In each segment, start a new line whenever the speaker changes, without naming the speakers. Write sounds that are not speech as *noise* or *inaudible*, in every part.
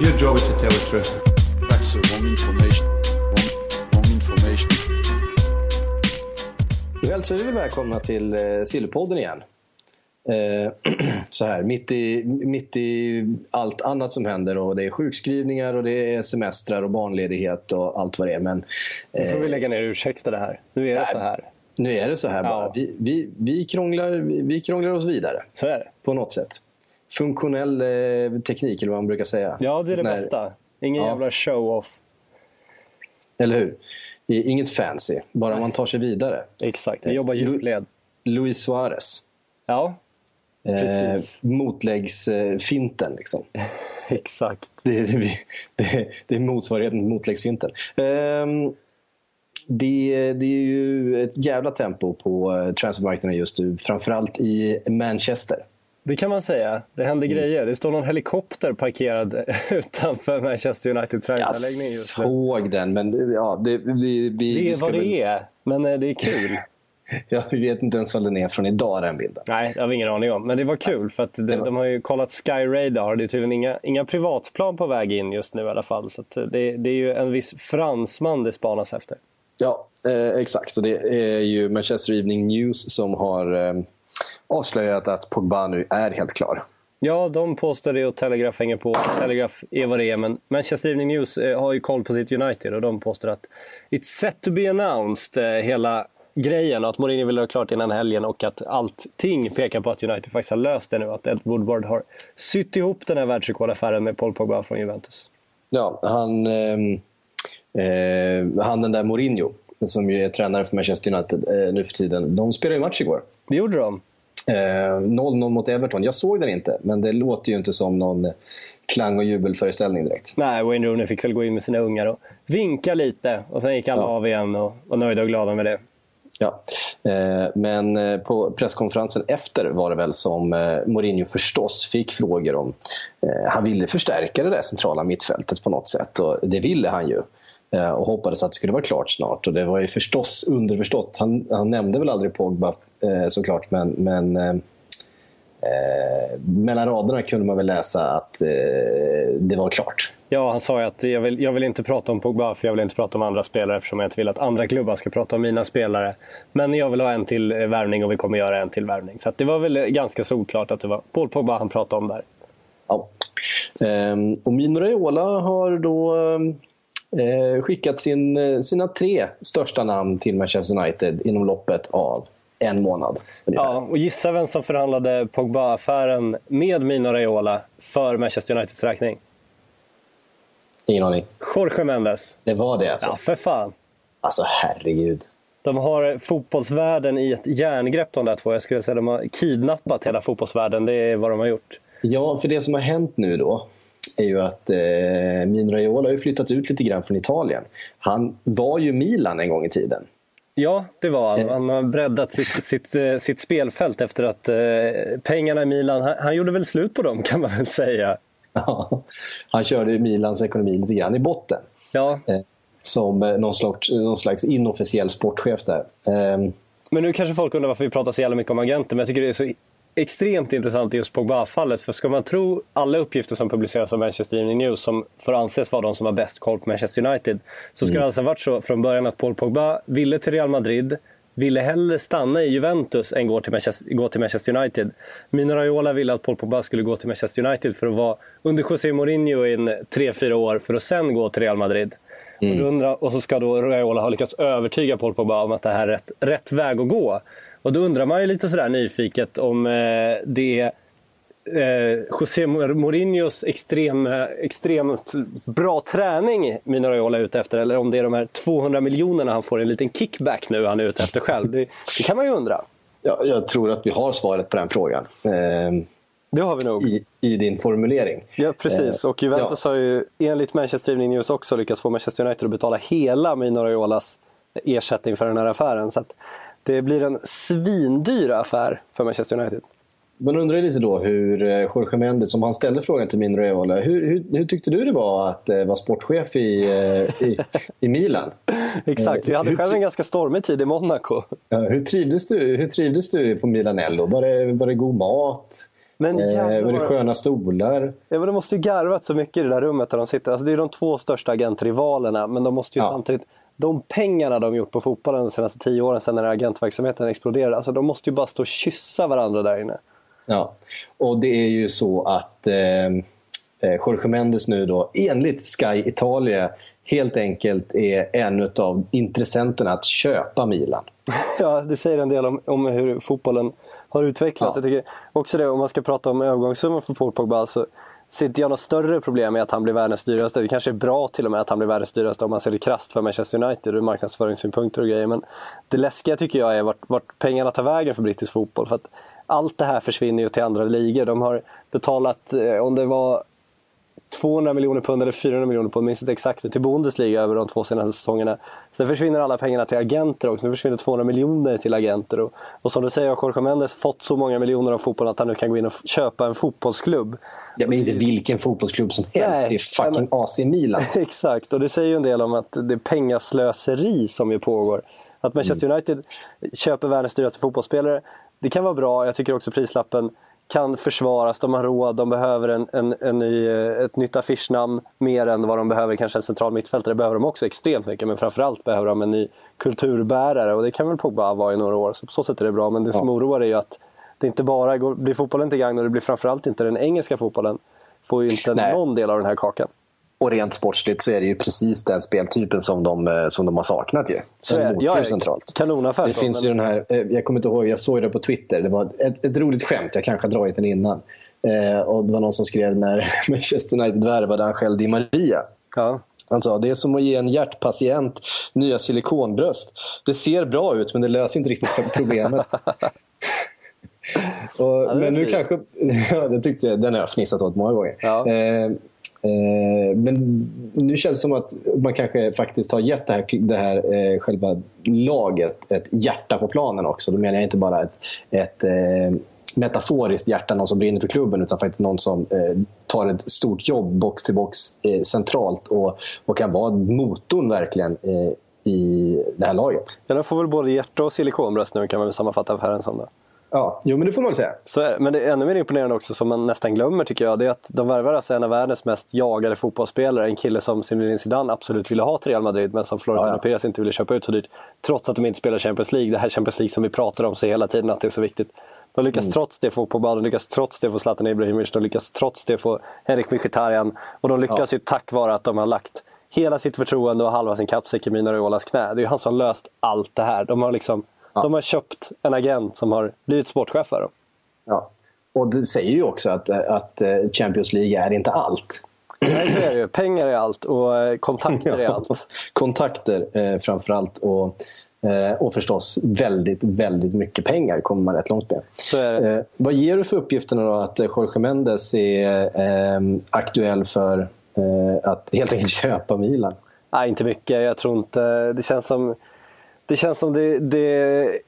Your job is to tell the truth.
That's the wrong information. Wrong, wrong information.
Då hälsar vi väl välkomna till eh, Sillypodden igen. Eh, *clears throat* så här, mitt i, mitt i allt annat som händer och det är sjukskrivningar och det är semestrar och barnledighet och allt vad det är. Men
Nu får vi lägga ner ursäkter det här. Nu är det så här.
nu är det så här
Ja.
bara. Vi, vi, vi, krånglar, vi, vi krånglar oss vidare
Så är det.
på något sätt. Funktionell eh, teknik eller vad man brukar säga.
Ja, det är det
Sån här-
bästa. Ingen
Ja.
jävla show-off.
Eller hur? Inget fancy, bara man tar sig vidare.
Exakt. Vi jobbar djupled.
Luis Suarez.
Ja,
Eh,
Precis.
motläggsfinten liksom. *laughs*
exakt.
Det, det, det, det är motsvarigheten till motläggsfinten. Ehm, det, det är ju ett jävla tempo på eh, transfermarknaden just nu. Framförallt i Manchester.
Det kan man säga. Det händer
Mm.
grejer. Det står någon helikopter parkerad *laughs* utanför Manchester United
Jag
träningsanläggning just nu.
såg den, men ja, det, vi, vi,
Det är vad
väl-
det är. Men eh, det är kul. *laughs*
Jag vet inte ens vad den är från idag, den bilden.
Nej, det har ingen aning om. Men det var kul för att de,
var-
de har ju kollat Sky Radar. Det är tydligen inga, inga privatplan på väg in just nu i alla fall. Så eh, det, det är ju en viss fransman det spanas efter.
Ja, eh, exakt. Så det är ju Manchester Evening News som har eh, avslöjat att Pogba nu är helt klar.
Ja, de påstår det och Telegraph hänger på. Telegraph är vad det är, men Manchester Evening News eh, har ju koll på sitt United och de påstår att it's set to be announced, eh, hela grejen. Och att Mourinho vill ha klart innan helgen och att allting pekar på att United faktiskt har löst det nu. Att Ed Woodward har sytt ihop den här världsrekordaffären med Paul Pogba från Juventus.
Ja, han, ehm, eh, han den där Mourinho, som ju är tränare för Manchester United eh, nu för tiden, de spelade ju match igår.
Det gjorde de.
Eh, 0-0 mot Everton. Jag såg den inte, men det låter ju inte som någon klang och jubelföreställning direkt.
Nej, Wayne Rooney fick väl gå in med sina ungar och vinka lite. Och sen gick alla
Ja.
av igen och var nöjda och glada med det.
Ja. Eh, men eh, på presskonferensen efter var det väl som eh, Mourinho förstås fick frågor om... Eh, han ville förstärka det där centrala mittfältet på något sätt och det ville han ju. Eh, och hoppades att det skulle vara klart snart. Och det var ju förstås underförstått. Han, han nämnde väl aldrig Pogba eh, såklart men, men eh, eh, mellan raderna kunde man väl läsa att eh, det var klart.
Ja, han sa ju att jag vill, jag vill inte prata om Pogba för jag vill inte prata om andra spelare eftersom jag inte vill att andra klubbar ska prata om mina spelare. Men jag vill ha en till eh, värvning och vi kommer göra en till värvning. Så det var väl eh, ganska solklart att det var Paul Pogba han pratade om där.
Ja. Ehm, och Mino Raiola har då eh, skickat sin, eh, sina tre största namn till Manchester United inom loppet av en månad. ungefär.
Ja, och gissa vem som förhandlade Pogba-affären med Mino Raiola för Manchester Uniteds räkning?
Ingen aning.
Jorge Mendes.
Det var det alltså.
Ja, för fan.
Alltså herregud.
De har fotbollsvärlden i ett järngrepp de där två. Jag skulle säga de har kidnappat hela fotbollsvärlden. Det är vad de har gjort.
Ja, för det som har hänt nu då är ju att eh, Mino Raiola har flyttat ut lite grann från Italien. Han var ju Milan en gång i tiden.
Ja, det var han. Han har breddat sitt, sitt, eh, sitt spelfält efter att eh, pengarna i Milan, han, han gjorde väl slut på dem kan man väl säga.
Ja, han körde Milans ekonomi lite grann i botten.
Ja,
Eh, som eh, någon slags, någon slags inofficiell sportchef där. Ehm,
men nu kanske folk undrar varför vi pratar så jävla mycket om agenter, men jag tycker det är så extremt intressant i just Pogba-fallet. För ska man tro alla uppgifter som publiceras av Manchester Evening News, som får anses vara de som har bäst koll på Manchester United, så ska det alltså ha varit så från början att Paul Pogba ville till Real Madrid, ville hellre stanna i Juventus än gå till Manchester, gå till Manchester United. Mino Raiola ville att Paul Pogba skulle gå till Manchester United för att vara under José Mourinho i en 3-4 år för att sen gå till Real Madrid. Och, då undrar, och så ska då Raiola ha lyckats övertyga Paul Pogba om att det här är rätt, rätt väg att gå. Och då undrar man ju lite sådär nyfiket om eh, det är eh, José Mourinhos extrem, eh, extremt bra träning Mino Raiola är ute efter eller om det är de här 200 miljonerna han får en liten kickback nu han är ute efter själv. Det, det kan man ju undra.
Ja, jag tror att vi har svaret på den frågan. Eh,
Det har vi nog.
i, i din formulering.
Ja, precis.
Eh,
Och Juventus har ju enligt Manchester Evening News också lyckats få Manchester United att betala hela Mino Raiolas ersättning för den här affären. Så att det blir en svindyr affär för Manchester United.
Man undrar lite då hur eh, Jorge Mendes, som han ställde frågan till Mino Raiola, hur, hur, hur tyckte du det var att eh, vara sportchef i, eh, i, i Milan? *laughs*
Exakt, vi hade
hur
själv en ganska stormig tid i Monaco.
Ja, hur, trivdes du, hur trivdes du på Milanello? Var det, var det god mat?
Men jävlar
var det sköna stolar?
Ja, men de måste ju garvat så mycket i det där rummet där de sitter. Alltså, det är de två största agentrivalerna, men de måste ju
Ja.
samtidigt... De pengarna de gjort på fotbollen de senaste tio åren, sedan när agentverksamheten exploderade, alltså, de måste ju bara stå och kyssa varandra där inne.
Ja, och det är ju så att eh, eh, Jorge Mendes nu då enligt Sky Italia helt enkelt är en av intressenterna att köpa Milan. *laughs*
Ja, det säger en del om, om hur fotbollen har utvecklats.
Ja.
Jag tycker också det, om man ska prata om övergångssumman för Paul Pogba, så ser inte jag något större problem med att han blir världens dyraste. Det kanske är bra till och med att han blir världens dyraste om man ser det krasst för Manchester United ur marknadsföringssynpunkter och grejer. Men det läskiga tycker jag är vart, vart pengarna tar vägen för brittisk fotboll. För att allt det här försvinner ju till andra ligor. De har betalat, eh, om det var 200 miljoner pund eller 400 miljoner pund, minns inte exakt nu, till Bundesliga över de två senaste säsongerna. Sen försvinner alla pengarna till agenter också. Nu försvinner 200 miljoner till agenter. Och, och som du säger har Jorge Mendes fått så många miljoner av fotbollen att han nu kan gå in och köpa en fotbollsklubb.
Ja, men inte vilken fotbollsklubb som helst.
Nej,
det är fucking
men-
AC Milan. *laughs*
Exakt, och det säger ju en del om att det är pengaslöseri som ju pågår. Att Manchester United köper världens dyraste fotbollsspelare, det kan vara bra. Jag tycker också prislappen kan försvaras. De har råd, de behöver en, en, en ny, ett nytt affischnamn mer än vad de behöver kanske en central mittfältare. Det behöver de också extremt mycket, men framförallt behöver de en ny kulturbärare och det kan väl Pogba vara i några år. Så på så sätt är det bra, men det som oroar är ju att det inte bara går, blir fotbollen till gagn och det blir framförallt inte den engelska fotbollen. Får ju inte
Nej.
någon del av den här kakan.
Och rent sportsligt så är det ju precis den speltypen som de, eh, som de har saknat ju.
Så är Ja, ja,
centralt.
kanonaffär
Det finns
men-
ju den här, eh, jag kommer inte ihåg, jag såg det på Twitter. Det var ett, ett roligt skämt, jag kanske har dragit den innan. Eh, och det var någon som skrev när *laughs* Manchester United värvade Angel Di Maria.
Ja.
Han sa det är som att ge en hjärtpatient nya silikonbröst. Det ser bra ut men det löser inte riktigt problemet. *laughs* och,
är
men nu kanske... *laughs* Ja, det tyckte jag, den har jag fnissat åt många gånger.
Ja.
Eh, Eh, men nu känns det som att man kanske faktiskt har gett det här, det här eh, själva laget ett hjärta på planen också. Då menar jag inte bara ett, ett eh, metaforiskt hjärta, någon som brinner för klubben, utan faktiskt någon som eh, tar ett stort jobb box till box eh, centralt och, och kan vara motorn verkligen eh, i det här laget.
Ja, de får väl både hjärta och silikonbröst nu kan man väl sammanfatta affären som. Då.
Ja, jo men det får man säga.
Så. Men det är ännu mer imponerande också, som man nästan glömmer tycker jag, det är att de värvar alltså en av världens mest jagade fotbollsspelare. En kille som Zinedine Zidane absolut ville ha till Real Madrid, men som Florentino
Ja, ja.
Perez inte ville köpa ut så dyrt. Trots att de inte spelar Champions League. Det här Champions League som vi pratar om så hela tiden, att det är så viktigt. De lyckas
Mm.
trots det få Pogba, de lyckas trots det få Zlatan Ibrahimovic, de lyckas trots det få Henrik Mkhitaryan. Och de lyckas ju tack vare att de har lagt hela sitt förtroende och halva sin kappsäck i Mino Raiolas knä. Det är ju han som löst allt det här. De har, liksom, de har köpt en agent som har blivit sportchef för dem.
Ja. Och det säger ju också att, att eh, Champions League är inte allt.
Nej, så är det ju. Pengar är allt och eh, kontakter är allt.
Kontakter eh, framför allt. Och, eh, och förstås väldigt, väldigt mycket pengar kommer man rätt långt med.
Så är det.
Eh, vad ger du för uppgifterna då att eh, Jorge Mendes är eh, aktuell för att helt enkelt *laughs* köpa Milan?
Nej, inte mycket. Jag tror inte... Det känns som... Det känns som det, det,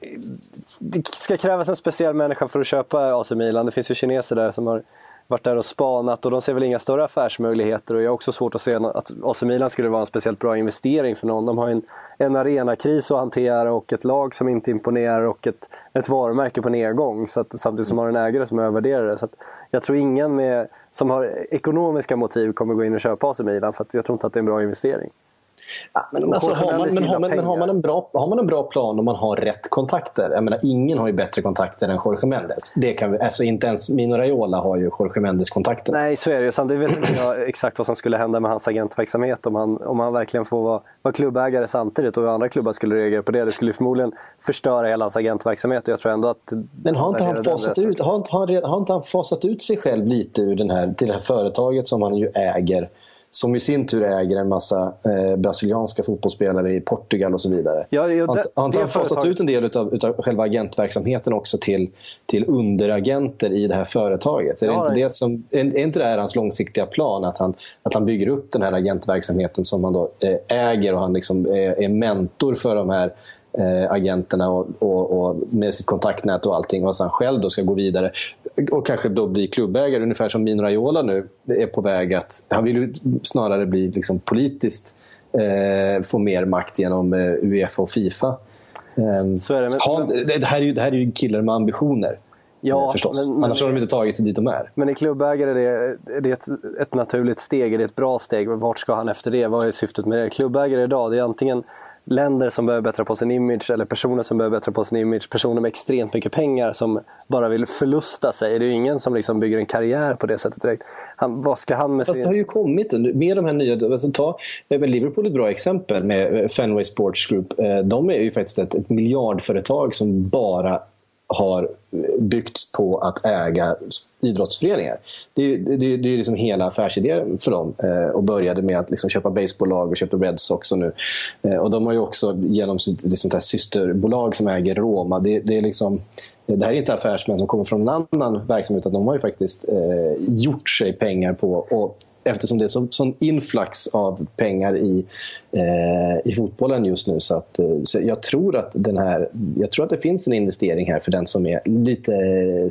det ska krävas en speciell människa för att köpa AC Milan. Det finns ju kineser där som har varit där och spanat och de ser väl inga större affärsmöjligheter. Och jag har också svårt att se att AC Milan skulle vara en speciellt bra investering för någon. De har en, en arenakris att hantera och ett lag som inte imponerar och ett, ett varumärke på nedgång. Så att, samtidigt som har en ägare som övervärderar det. Så att jag tror ingen med, som har ekonomiska motiv kommer gå in och köpa AC Milan för att jag tror inte att det är en bra investering.
Ja, men,
Och
alltså, har, man, men, har, man, men har,
pengar.
man en bra, har man en bra plan och man har rätt kontakter? Jag menar, ingen har ju bättre kontakter än Jorge Mendes. Det kan vi, alltså, inte ens Mino Raiola har ju Jorge Mendes kontakter.
Nej, så är det. Samtidigt vet inte jag exakt vad som skulle hända med hans agentverksamhet om han, om han verkligen får vara, vara klubbägare samtidigt och hur andra klubbar skulle reagera på det. Det skulle förmodligen förstöra hela hans agentverksamhet jag tror ändå att...
Men har inte, han fasat ut, har, inte, har, har inte han fasat ut sig själv lite ur den här, till det här företaget som han ju äger? Som i sin tur äger en massa eh, brasilianska fotbollsspelare i Portugal och så vidare.
Ja, ja,
har
det-
har inte han fasat ut en del utav, utav själva agentverksamheten också till, till underagenter i det här företaget? Är, det inte
det-
som, är, är inte det här hans långsiktiga plan? Att han, att han bygger upp den här agentverksamheten som han då eh, äger och han liksom är, är mentor för de här eh, agenterna och, och, och med sitt kontaktnät och allting. Och han själv då ska gå vidare och kanske då bli klubbägare. Ungefär som Mino Raiola nu är på väg att... Han vill ju snarare bli liksom politiskt eh, få mer makt genom eh, Uefa och Fifa. Ehm,
Så är det, men-
ha, det, här är ju, det här är ju killar med ambitioner.
Ja,
eh, förstås.
men- men-
Annars har de inte tagit sig dit de är.
Men i klubbägare är det, är det ett, ett naturligt steg, är det ett bra steg? Vart ska han efter det? Vad är syftet med det? Klubbägare idag, det är antingen länder som behöver bättra på sin image eller personer som behöver bättra på sin image. Personer med extremt mycket pengar som bara vill förlusta sig. Det är ju ingen som liksom bygger en karriär på det sättet direkt. Han, vad ska han med
Fast det har ju kommit med de här nya... Alltså ta, eh, Liverpool är ett bra exempel med eh, Fenway Sports Group. Eh, De är ju faktiskt ett miljardföretag som bara har byggts på att äga idrottsföreningar. Det är, ju- det det är liksom hela affärsidén för dem. Eh, och började med att liksom köpa baseballlag och köpte Red Sox. Och, nu. Eh, och de har ju också genom sitt det sånt här systerbolag som äger Roma. Det, det, är liksom, det här är inte affärsmän som kommer från en annan verksamhet. Utan de har ju faktiskt eh, gjort sig pengar på och eftersom det är så, sån influx av pengar i, eh, i fotbollen just nu. Så, att, eh, så jag, tror att den här, jag tror att det finns en investering här för den som är lite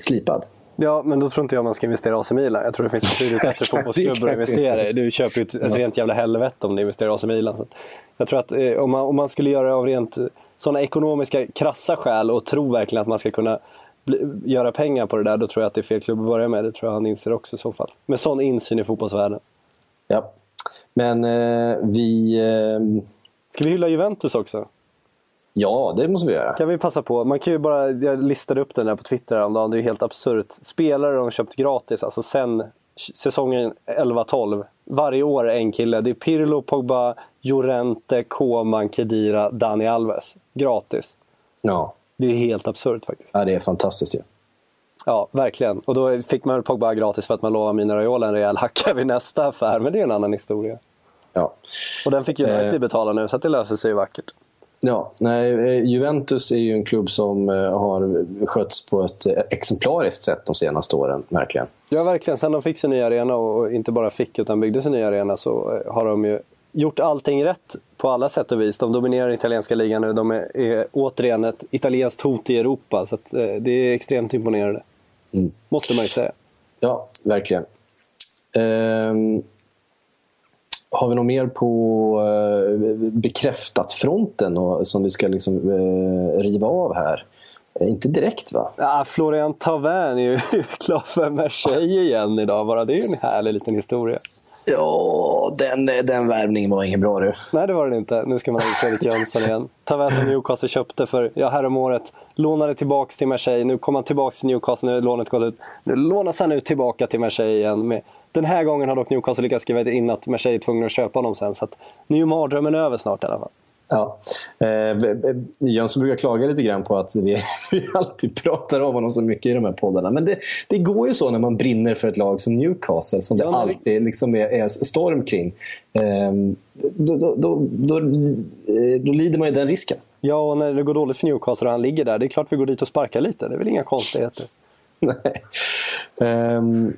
slipad.
Ja, men då tror inte jag man ska investera i AC Milan. Jag tror det finns betydligt bättre *laughs* fotbollsklubbar att investera i. Du köper ju ett, ett rent jävla helvete om du investerar i AC Milan. Så jag tror att eh, om, man, om man skulle göra det av rent sådana ekonomiska krassa skäl och tro verkligen att man ska kunna göra pengar på det där, då tror jag att det är fel klubb att börja med. Det tror jag han inser också i så fall. Med sån insyn i fotbollsvärlden.
Ja. Men eh, vi... Eh,
Ska vi hylla Juventus också?
ja, det måste vi göra.
Kan vi passa på? Man kan ju bara, jag listade upp den där på Twitter häromdagen. Det är ju helt absurt. Spelare de har köpt gratis, alltså sen säsongen 11-12. Varje år en kille. Det är Pirlo, Pogba, Llorente, Koman, Kedira, Dani Alves. Gratis.
Ja.
Det är helt absurt faktiskt.
ja, det är fantastiskt ju.
Ja, verkligen. Och då fick man Pogba gratis för att man lovade Mina Raiola en rejäl hacka vid nästa affär. Men det är en annan historia.
Ja.
Och den fick ju United
Eh.
betala nu, så att det löser sig ju vackert.
Ja, nej, eh, Juventus är ju en klubb som eh, har skötts på ett eh, exemplariskt sätt de senaste åren, verkligen.
Ja, verkligen. Sen de fick sin nya arena och inte bara fick utan byggde sin nya arena så har de ju gjort allting rätt på alla sätt och vis. De dominerar italienska ligan nu. De är, är återigen ett italienskt hot i Europa. Så att, eh, det är extremt imponerande.
Mm.
Måste man ju säga.
Ja, verkligen. Ehm, har vi något mer på eh, bekräftat-fronten som vi ska liksom, eh, riva av här? Eh, inte direkt, va?
Ah, Florian Thauvin är ju *laughs* klar för Marseille igen idag. Bara det är ju en härlig liten historia.
Ja, den, den värvningen var ingen bra du.
Nej, det var den inte. Nu ska man ha Fredrik Jönsson igen. Ta med som Newcastle köpte för, ja, häromåret. Lånade tillbaka till Marseille. Nu kommer han tillbaka till Newcastle. Nu lånet gått ut. Nu lånas han ut tillbaka till Marseille igen. Med, den här gången har dock Newcastle lyckats skriva in att Marseille är tvungna att köpa honom sen. Så att, nu är mardrömmen över snart i alla fall.
Ja. Eh, Jönsson brukar klaga lite grann på att vi, *laughs* vi alltid pratar om honom så mycket i de här poddarna. Men det, det går ju så när man brinner för ett lag som Newcastle, som
Ja,
det
det-
alltid liksom är, är storm kring. Eh, då, då, då, då, eh, då lider man ju den risken.
Ja, och när det går dåligt för Newcastle och han ligger där. Det är klart vi går dit och sparkar lite. Det är väl inga konstigheter. *laughs*
Nej. Ehm,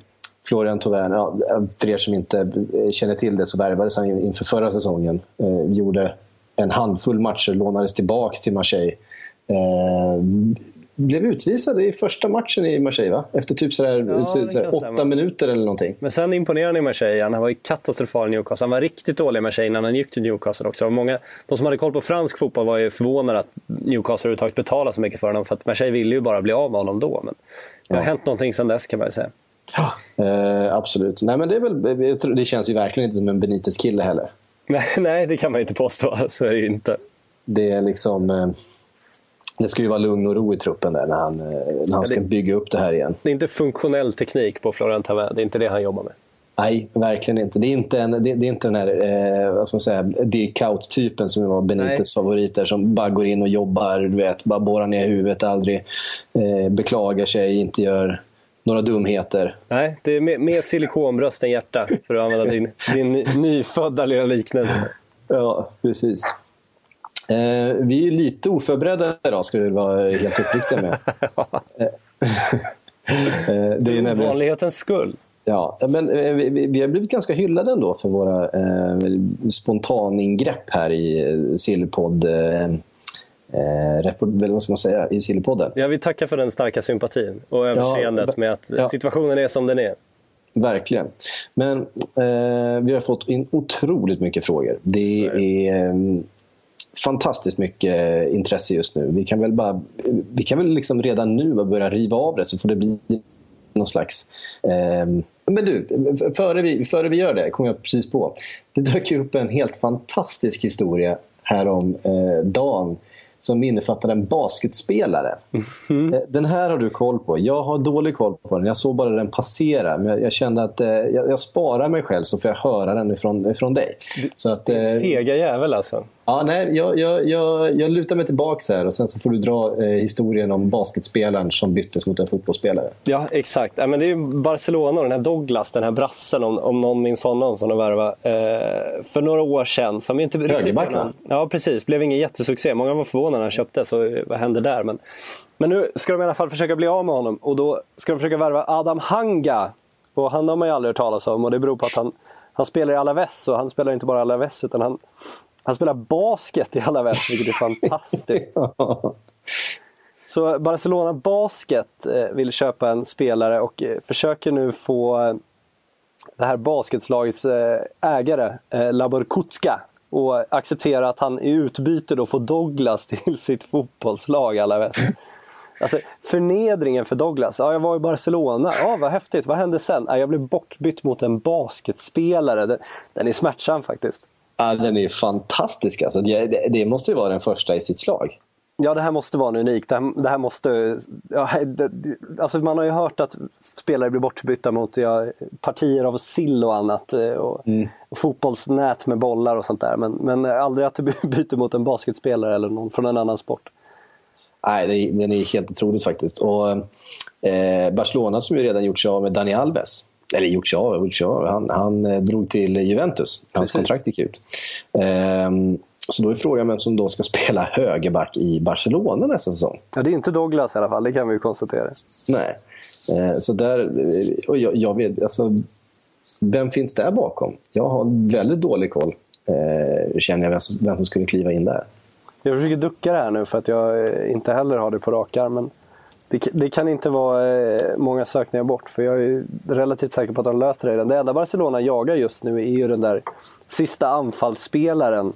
Florian Thauvin, ja, för er som inte känner till det så värvades han inför förra säsongen. Eh, gjorde en handfull matcher, lånades tillbaka till Marseille. Eh, blev utvisad i första matchen i Marseille, va? Efter typ sådär,
Ja,
så, sådär
stämma.
åtta minuter eller någonting.
Men sen imponerade han i Marseille. Han var ju katastrofal i Newcastle. Han var riktigt dålig i Marseille innan han gick till Newcastle också. Många, de som hade koll på fransk fotboll var ju förvånade att Newcastle överhuvudtaget betalade så mycket för honom. För att Marseille ville ju bara bli av med honom då. Men det har
Ja.
hänt någonting sen dess kan man ju säga.
Eh, absolut. Nej, men det, är väl, det känns ju verkligen inte som en Benitez-kille heller.
Nej, *laughs* nej, det kan man inte påstå. Så är det ju inte.
Det är liksom... Eh, det ska ju vara lugn och ro i truppen där när han, eh, när han ska
det-
bygga upp det här igen.
Det är inte funktionell teknik på Florian Thauvin. Det är inte det han jobbar med.
Nej, verkligen inte. Det är inte, en, det, det är inte den här eh, vad ska man säga, Dirk Kuyt-typen som var Benites favoriter som bara går in och jobbar, du vet, bara borrar ner huvudet, aldrig eh, beklagar sig, inte gör några dumheter.
Nej, det är mer, mer silikonbröst än hjärta för att använda din, din nyfödda lilla liknelse.
Ja, precis. Eh, vi är lite oförberedda idag, ska vi vara helt uppriktiga med. *laughs* Eh, eh, det är nämligen...
Vanlighetens skull.
Ja, men eh, vi, vi- har blivit ganska hyllade ändå för våra eh, spontaningrepp här i Sillypodd. Eh, eh, vad ska man säga? I Sillypodden.
Jag vill tacka för den starka sympatin och överseendet
Ja,
med att
ja.
situationen är som den är.
Verkligen. Men eh, vi har fått in otroligt mycket frågor. Det är eh, fantastiskt mycket intresse just nu. Vi kan väl, bara, vi kan väl liksom redan nu börja riva av det så får det bli någon slags... Eh, men du, före vi, före vi gör det kom jag precis på. Det dök upp en helt fantastisk historia härom eh, dagen som innefattar en basketspelare. Eh, Den här har du koll på. Jag har dålig koll på den. Jag såg bara den passera. Men jag, jag kände att eh, jag, jag sparar mig själv så får jag höra den ifrån, ifrån dig. Så att, eh,
Fega jävel alltså.
Ja, nej, jag, jag, jag, jag lutar mig tillbaka här och sen så får du dra eh, historien om basketspelaren som byttes mot en fotbollsspelare.
Ja, exakt. Ja, men det är ju Barcelona och den här Douglas, den här brassen, om, om någon minns honom, som de värvade eh, för några år sedan. Som inte
Högerback, va?
Ja, precis. Blev ingen jättesuccé. Många var förvånade när han köpte, så eh, vad hände där? Men, men nu ska de i alla fall försöka bli av med honom och då ska de försöka värva Adam Hanga. Och han har man ju aldrig hört talas om och det beror på att han, han spelar i Alaves och han spelar inte bara i Alaves utan han, han spelar basket i Alaves, vilket är fantastiskt. *laughs* Så Barcelona Basket eh, vill köpa en spelare och eh, försöker nu få eh, det här basketslagets ägare, Laborkutska, och acceptera att han i utbyte då får Douglas *laughs* till sitt fotbollslag Alaves. Alltså förnedringen för Douglas. Ja, jag var i Barcelona. Ja, vad häftigt. Vad hände sen? Ja, jag blev bortbytt mot en basketspelare. Den är smärtsam faktiskt.
Ja, den är fantastisk. Alltså. Det, det, måste ju vara den första i sitt slag.
Ja, det här måste vara unikt. Det här, det här måste... Ja, det, alltså man har ju hört att spelare blir bortbytta mot ja, partier av sill och annat. eh, Och, och fotbollsnät med bollar och sånt där. Men, men aldrig att du *laughs* byter mot en basketspelare eller någon från en annan sport.
Nej, den är helt otroligt faktiskt. Och, eh, Barcelona som ju redan gjort sig av med Dani Alves. Eller sig av. Han, han eh, drog till Juventus. Hans
Precis.
kontrakt gick ut. Ehm, så då är frågan vem som då ska *laughs* spela högerback i Barcelona nästa säsong.
Ja, det är inte Douglas i alla fall, det kan vi ju konstatera.
Nej. Eh, så där, eh, och jag, jag vet, alltså, vem finns där bakom? Jag har väldigt dålig koll. Eh, känner jag vem som, vem som skulle kliva in där.
Jag försöker ducka det här nu för att jag eh, inte heller har det på rak arm, Men det, det kan inte vara eh, många sökningar bort för jag är relativt säker på att de löser det. redan. Det enda Barcelona jagar just nu är ju den där sista anfallsspelaren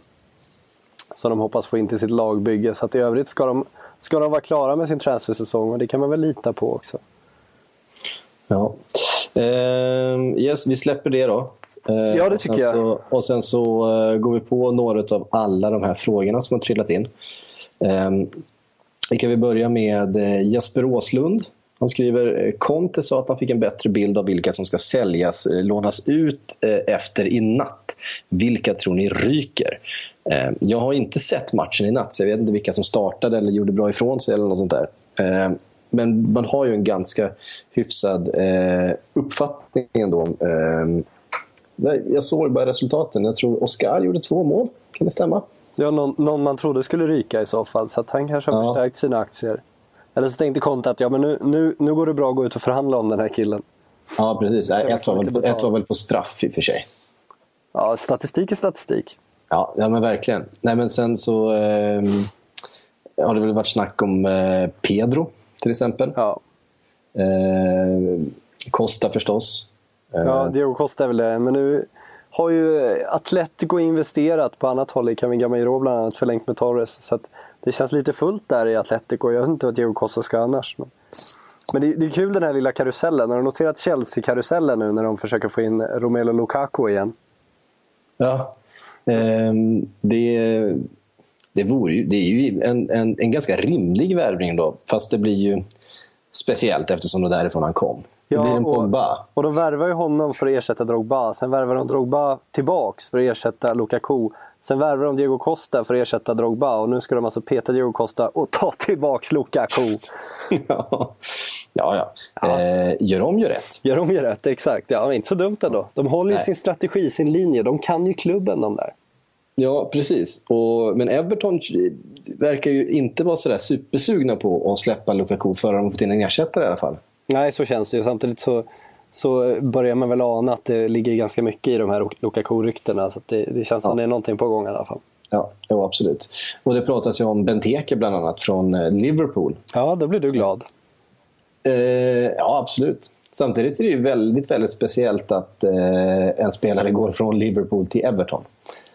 som de hoppas få in till sitt lagbygge. Så att i övrigt ska de, ska de vara klara med sin transfersäsong och det kan man väl lita på också.
Ja. Ehm, yes, vi släpper det då. Eh,
Ja, det
och
tycker jag.
Så, och sen så eh, går vi på några av alla de här frågorna som har trillat in. Vi kan börja med eh, Jesper Åslund. Han skriver eh, Conte sa att han fick en bättre bild av vilka som ska säljas, eh, lånas ut efter i natt. Vilka tror ni ryker? Jag har inte sett matchen i natt, så jag vet inte vilka som startade eller gjorde bra ifrån sig. eller något sånt där. Men man har ju en ganska hyfsad uppfattning ändå. Jag såg bara resultaten. Jag tror Oscar gjorde två mål. Kan det stämma?
Ja, någon, någon man trodde skulle ryka i så fall, så att han kanske har
Ja.
förstärkt sina aktier. Eller så tänkte Conte att ja, men nu, nu, nu går det bra att gå ut och förhandla om den här killen.
Ja, precis. Ett var, väl på, ett var väl på straff i och för sig.
Ja, statistik är statistik.
Ja, ja men verkligen. Nej, men sen så eh, har det väl varit snack om eh, Pedro till exempel.
Ja,
Eh, Costa förstås. Eh,
ja Diego Costa är väl det. Men nu har ju eh, Atletico investerat på annat håll i Camigamairo bland annat förlängt med Torres. Så att det känns lite fullt där i Atletico. Jag vet inte vad Diego Costa ska annars. Men, men det, det är kul den här lilla karusellen. Har du noterat Chelsea-karusellen nu när de försöker få in Romelu Lukaku igen?
Ja. eh, det, det, vore ju, det är ju en, en, en ganska rimlig värvning då. Fast det blir ju speciellt eftersom det är därifrån han kom. Det blir en
och,
Pogba.
och de värvar ju honom för att ersätta Drogba. Sen värvar de Drogba tillbaks för att ersätta Lukaku. Sen värvar de Diego Costa för att ersätta Drogba. Och nu ska de alltså peta Diego Costa och ta tillbaks Lukaku. *laughs*
ja, ja. ja. Eh, gör om, gör rätt.
Gör de ju rätt, exakt. Ja, inte så dumt ändå. De håller ju
Nej.
sin strategi, sin linje. De kan ju klubben de där.
Ja, precis. Och, men Everton verkar ju inte vara sådär supersugna på att släppa Lukaku förrän de fått in en ersättare i alla fall.
Nej, så känns det ju. Samtidigt så, så börjar man väl ana att det ligger ganska mycket i de här Lukaku-ryktena. Så det, det känns som
Ja.
det är någonting på gång i alla fall.
Ja, jo, absolut. Och det pratas ju om Benteke bland annat från eh, Liverpool.
Ja, då blir du glad.
Eh, ja, absolut. Samtidigt är det ju väldigt, väldigt speciellt att eh, en spelare går från Liverpool till Everton.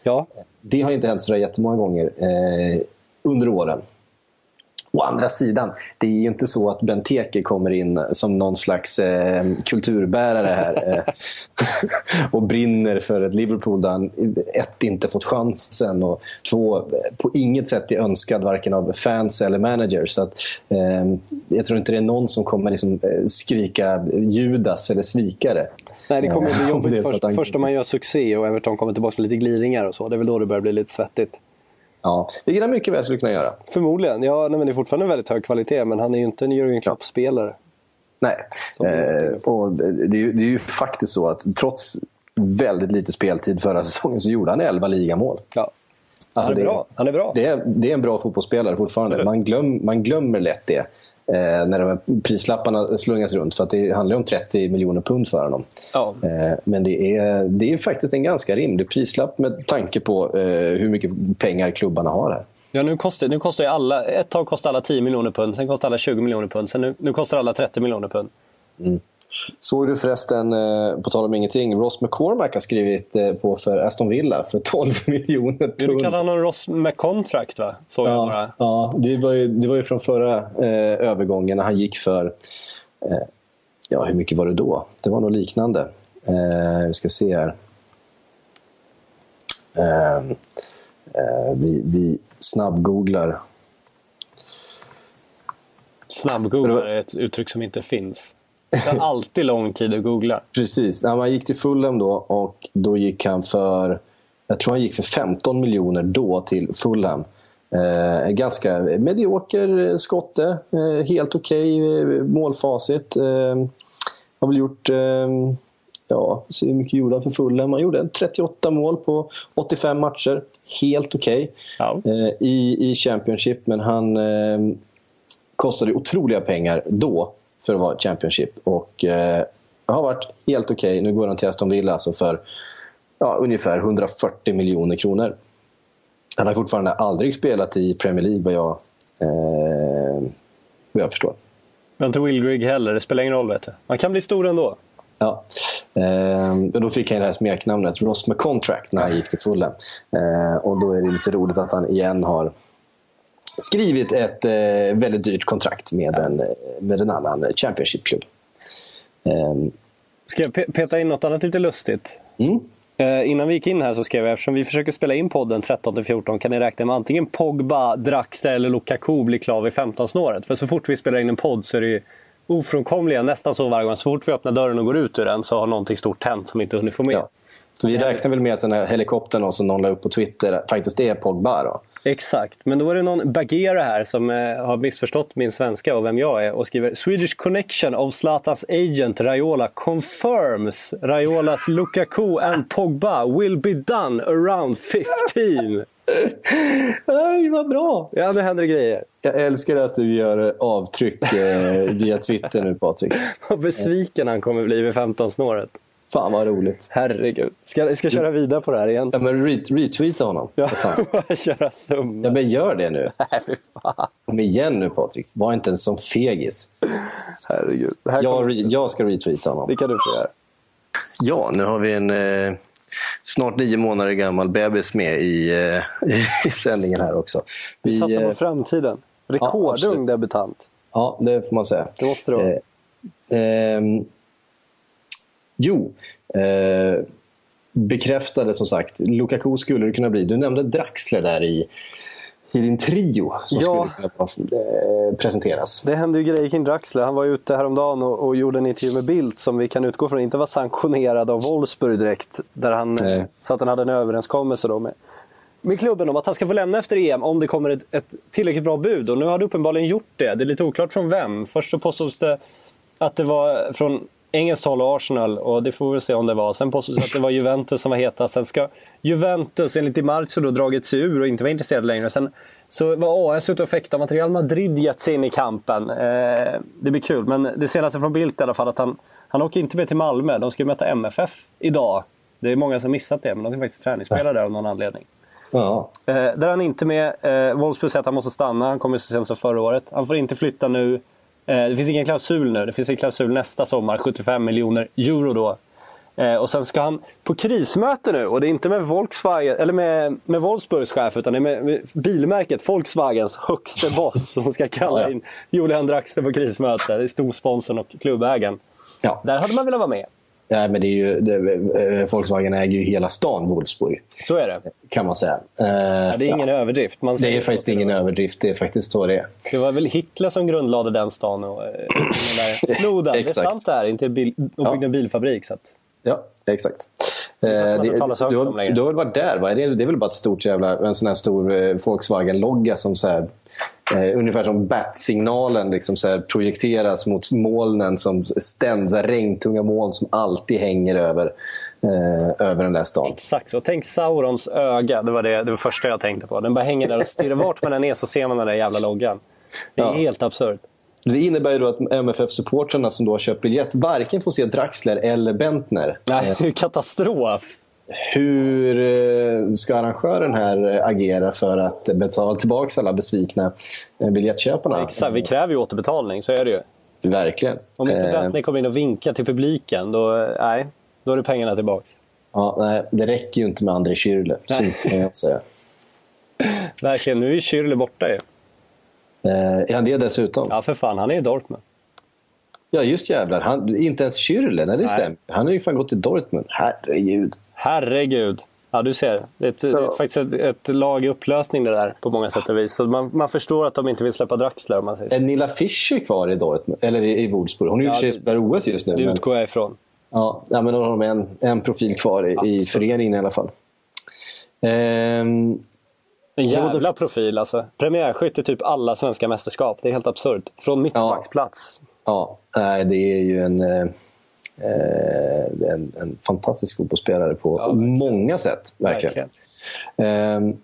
Ja,
Det har inte hänt så där jättemånga gånger eh, under åren. Å andra sidan, det är ju inte så att Benteke kommer in som någon slags eh, kulturbärare här eh, *laughs* och brinner för ett Liverpool där han ett, inte fått chansen och två, på inget sätt är önskad varken av fans eller managers. Så att, eh, jag tror inte det är någon som kommer liksom, eh, skrika Judas eller svikare.
Nej, det kommer bli *laughs* jobbigt först,
han-
först om man gör succé och Everton kommer tillbaka med lite gliringar och så. Det är väl då det börjar bli lite svettigt.
Ja, vilket han mycket väl skulle kunna göra.
Förmodligen. Ja, nej, men det är fortfarande en väldigt hög kvalitet, men han är ju inte en Jürgen Klopp-spelare.
Nej. Eh, och det, är ju, det är ju faktiskt så att trots väldigt lite speltid förra säsongen så gjorde han 11 ligamål.
Ja.
Alltså
han är
det-
bra. Han är bra.
Det är, det är en bra fotbollsspelare fortfarande. Man, glöm, man glömmer lätt det eh, när de här prislapparna slungas runt. För att det handlar ju om 30 miljoner pund för honom.
Ja.
Eh, men det är, det är faktiskt en ganska rimlig prislapp med tanke på eh, hur mycket pengar klubbarna har här.
Ja, nu kostar, nu kostar ju alla, ett tag kostade alla 10 miljoner pund, sen kostade alla 20 miljoner pund, sen nu, nu kostar alla 30 miljoner pund.
Såg du förresten, eh, på tal om ingenting, Ross McCormack har skrivit eh, på för Aston Villa för 12 *laughs* miljoner
Du
pund.
kallar honom Ross McContract va? Såg jag
Ja,
bara.
ja det, var ju, det var ju från förra eh, övergången när han gick för... Eh, ja, hur mycket var det då? Det var nog liknande. Eh, vi ska se här. Eh, eh, vi, vi snabbgooglar.
Snabbgooglar är ett uttryck som inte finns. Det tar alltid lång tid att googla.
Precis. Ja, man gick till Fulham då och då gick han för... Jag tror han gick för 15 miljoner då till Fulham. Eh, ganska medioker skotte. Eh, helt okej eh, målfacit. Eh, har väl gjort... Eh, ja, se hur mycket gjorde han för Fulham? Han gjorde 38 mål på 85 matcher. Helt okej
Ja.
eh, i, i Championship. Men han eh, kostade otroliga pengar då för att vara Championship. Och eh, har varit helt okej. Nu går han till Aston Villa alltså för ja, ungefär 140 miljoner kronor. Han har fortfarande aldrig spelat i Premier League vad jag, eh, vad jag förstår.
Men inte Will Grigg heller, det spelar ingen roll vet du. Man kan bli stor ändå.
Ja. Eh, och då fick han det här smeknamnet Ross McContract när han gick till Fulham. Eh, och då är det lite roligt att han igen har skrivit ett eh, väldigt dyrt kontrakt med en, eh, med en annan Championship-klubb. Eh,
Ska jag pe- peta in något annat lite lustigt?
mm.
Eh, innan vi gick in här så skrev jag eftersom vi försöker spela in podden 13-14 kan ni räkna med antingen Pogba, Draxler eller Lukaku blir klar vid 15-snåret. För så fort vi spelar in en podd så är det ju ofrånkomliga, nästan så varje gång. Så fort vi öppnar dörren och går ut ur den så har någonting stort hänt som inte hunnit få med.
Ja. Så vi räknar väl med att den här helikoptern som någon la upp på Twitter faktiskt är Pogba då?
Exakt, men då är det någon Bagheera här som eh, har missförstått min svenska och vem jag är och skriver Swedish connection of Zlatans agent Raiola confirms Raiolas Lukaku and Pogba will be done around 15.
Aj, *laughs* vad bra!
Ja, det händer grejer.
Jag älskar att du gör avtryck eh, via Twitter nu Patrik. *laughs*
Vad besviken han kommer bli vid 15-snåret.
Fan vad roligt.
Herregud. Ska, ska jag köra vidare på det här igen?
Ja, men re retweeta honom.
Ja, *laughs* köra summa.
Ja, men gör det nu. *laughs*
Nej, fy fan.
Kom igen nu Patrik. Var inte en sån fegis.
Herregud.
Jag, re- jag ska retweeta honom.
det kan du få göra.
Ja, nu har vi en eh, snart nio månader gammal bebis med i, eh, *laughs* i sändningen här också.
Vi satsar
eh,
på framtiden.
Ja,
Rekordung
absolut.
debutant.
Ja, det får man säga.
Det måste det vara.
Eh, ehm, jo, eh, bekräftade som sagt. Lukaku skulle det kunna bli. Du nämnde Draxler där i i din trio som
Ja.
skulle behöva eh, presenteras.
Det hände ju grejer kring Draxler. Han var ute häromdagen och, och gjorde en intervju med Bildt som vi kan utgå från inte var sanktionerad av Wolfsburg direkt. Där han
Nej.
sa att han hade en överenskommelse då med, med klubben om att han ska få lämna efter EM om det kommer ett, ett tillräckligt bra bud. Och nu har det uppenbarligen gjort det. Det är lite oklart från vem. Först så påstods det att det var från engelskt håll och Arsenal och det får vi se om det var. Sen påstods det att det var Juventus som var heta. Sen ska Juventus enligt Di Marzio då dragit sig ur och inte vara intresserade längre. Sen så var AS ute och fäktade om att Real Madrid gett sig in i kampen. Eh, det blir kul, men det senaste från Bildt i alla fall att han, han åker inte med till Malmö. De ska ju möta MFF idag. Det är många som missat det, men de ska faktiskt träningsspela där av någon anledning.
Ja.
Eh, där är han inte med. Eh, Wolfsburg säger att han måste stanna. Han kommer så sent som förra året. Han får inte flytta nu. Eh, det finns ingen klausul nu. Det finns en klausul nästa sommar. 75 miljoner euro då. Eh, och sen ska han på krismöte nu. Och det är inte med Volkswagen, eller med, med Wolfsburgs chef, utan det är med, med bilmärket Volkswagens högste boss som ska kalla in Julian Draxler på krismöte. Det är storsponsorn och klubbägaren.
Ja.
Där hade man velat vara med.
Nej, men det är ju, det, eh, Volkswagen äger ju hela stan Wolfsburg,
Så är det.
kan man säga. Eh,
Ja, det är ingen överdrift. Man
det är faktiskt ingen
med.
överdrift. Det är faktiskt så det är.
Det var väl Hitler som grundlade den stan och eh, den där *laughs* floden. Det är sant det här. Inte bil, och byggde en bilfabrik. Så att,
Ja, exakt. Eh, du, har,
längre.
du har väl varit där? Va? Det, är, det är väl bara ett stort jävla, en sån här stor eh, Volkswagen-logga som så här, eh, ungefär som bat-signalen liksom så här, projekteras mot molnen som här, regntunga moln som alltid hänger över, eh, över den där stan.
exakt så. Tänk Saurons öga. Det var det, det var första jag tänkte på. Den bara hänger där och stirrar. Vart man än är så ser man den där jävla loggan. Det är
Ja.
helt absurt.
Det innebär ju då att MFF-supportrarna som då har köpt biljett varken får se Draxler eller Bentner.
Nej, katastrof.
Hur eh, ska arrangören här eh, agera för att betala tillbaka alla besvikna eh, biljettköparna?
Exakt, vi kräver ju återbetalning. Så är det ju.
Verkligen.
Om inte
Eh,
Bettner kommer in och vinkar till publiken, då, eh, nej, då är det pengarna tillbaks.
ja, nej, det räcker ju inte med André Schürrle, så kan jag säga. *laughs*
Verkligen. Nu är Schürrle borta ju.
Eh, är han det dessutom? Ja,
Ja, för fan. Han är i Dortmund.
just jävlar. Han, inte ens Schürrle, nej det stämmer. Han har ju fan gått till Dortmund. Herregud.
Herregud. Ja, du ser. Det är, ett, det är faktiskt ett, ett lag i upplösning det där på många sätt och vis. Så man, man förstår att de inte vill släppa Draxler om man säger så.
Är Nilla Fischer kvar i Dortmund? Eller i, i Wolfsburg? Hon är ju
Ja,
för sig spelar OS just nu.
Det
Men,
utgår jag ifrån.
ja, ja, men då har de en, en profil kvar i, i föreningen i alla fall. Ehm,
En
Jo, då-
jävla profil alltså. Premiärskytt i typ alla svenska mästerskap. Det är helt absurt. Från mittbacksplats.
Ja, nej, det är ju en, eh, eh, en, en fantastisk fotbollsspelare på
Ja, verkligen.
många sätt. Verkligen. Eh,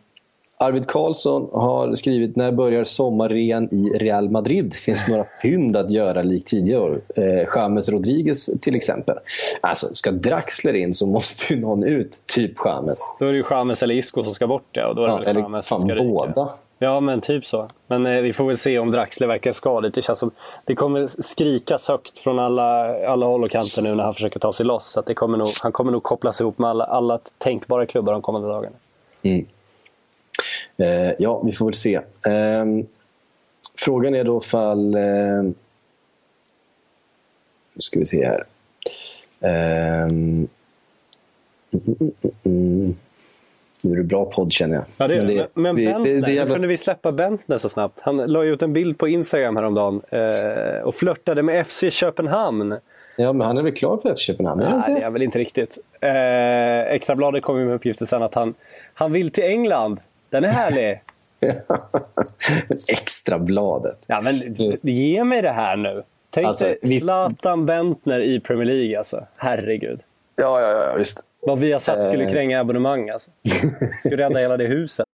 Arvid Karlsson har skrivit När börjar sommarrean i Real Madrid? Finns några *laughs* fynd att göra likt tidigare år? Eh, James Rodriguez till exempel. Alltså, ska Draxler in så måste ju någon ut. Typ James.
Då är det ju James eller Isco som ska bort det. Och då är det
Ja,
väl
eller
James som
fan
ska ryka.
båda.
Ja, men typ så. Men eh, vi får väl se om Draxler verkar skadligt. Det känns som det kommer skrikas högt från alla, alla håll och kanter nu när han försöker ta sig loss. Så det kommer nog, han kommer nog kopplas ihop med alla, alla tänkbara klubbar de kommande dagarna.
Eh, ja, vi får väl se. Eh, frågan är då fall... Eh, nu ska vi se här. Eh, mm, mm. Nu är det bra podd känner jag.
Ja, det är, men men
vi-
Bentner,
det, det jävla...
kunde vi släppa Bentner så snabbt? Han la ut en bild på Instagram häromdagen eh, och flörtade med FC Köpenhamn.
Ja, men han är väl klar för FC Köpenhamn?
Nej, det
det?
är väl inte riktigt. Eh, Extrabladet kom ju med uppgifter sen att han, han vill till England. Den är härlig. *laughs*
Extrabladet.
Ja, men ge mig det här nu. Tänk
Alltså,
dig
visst-
Zlatan Bentner i Premier League. Alltså. Herregud.
Ja, ja, ja, visst.
Vad vi har satt skulle
Eh.
kränga abonnemang. Alltså. Skulle rädda hela det huset.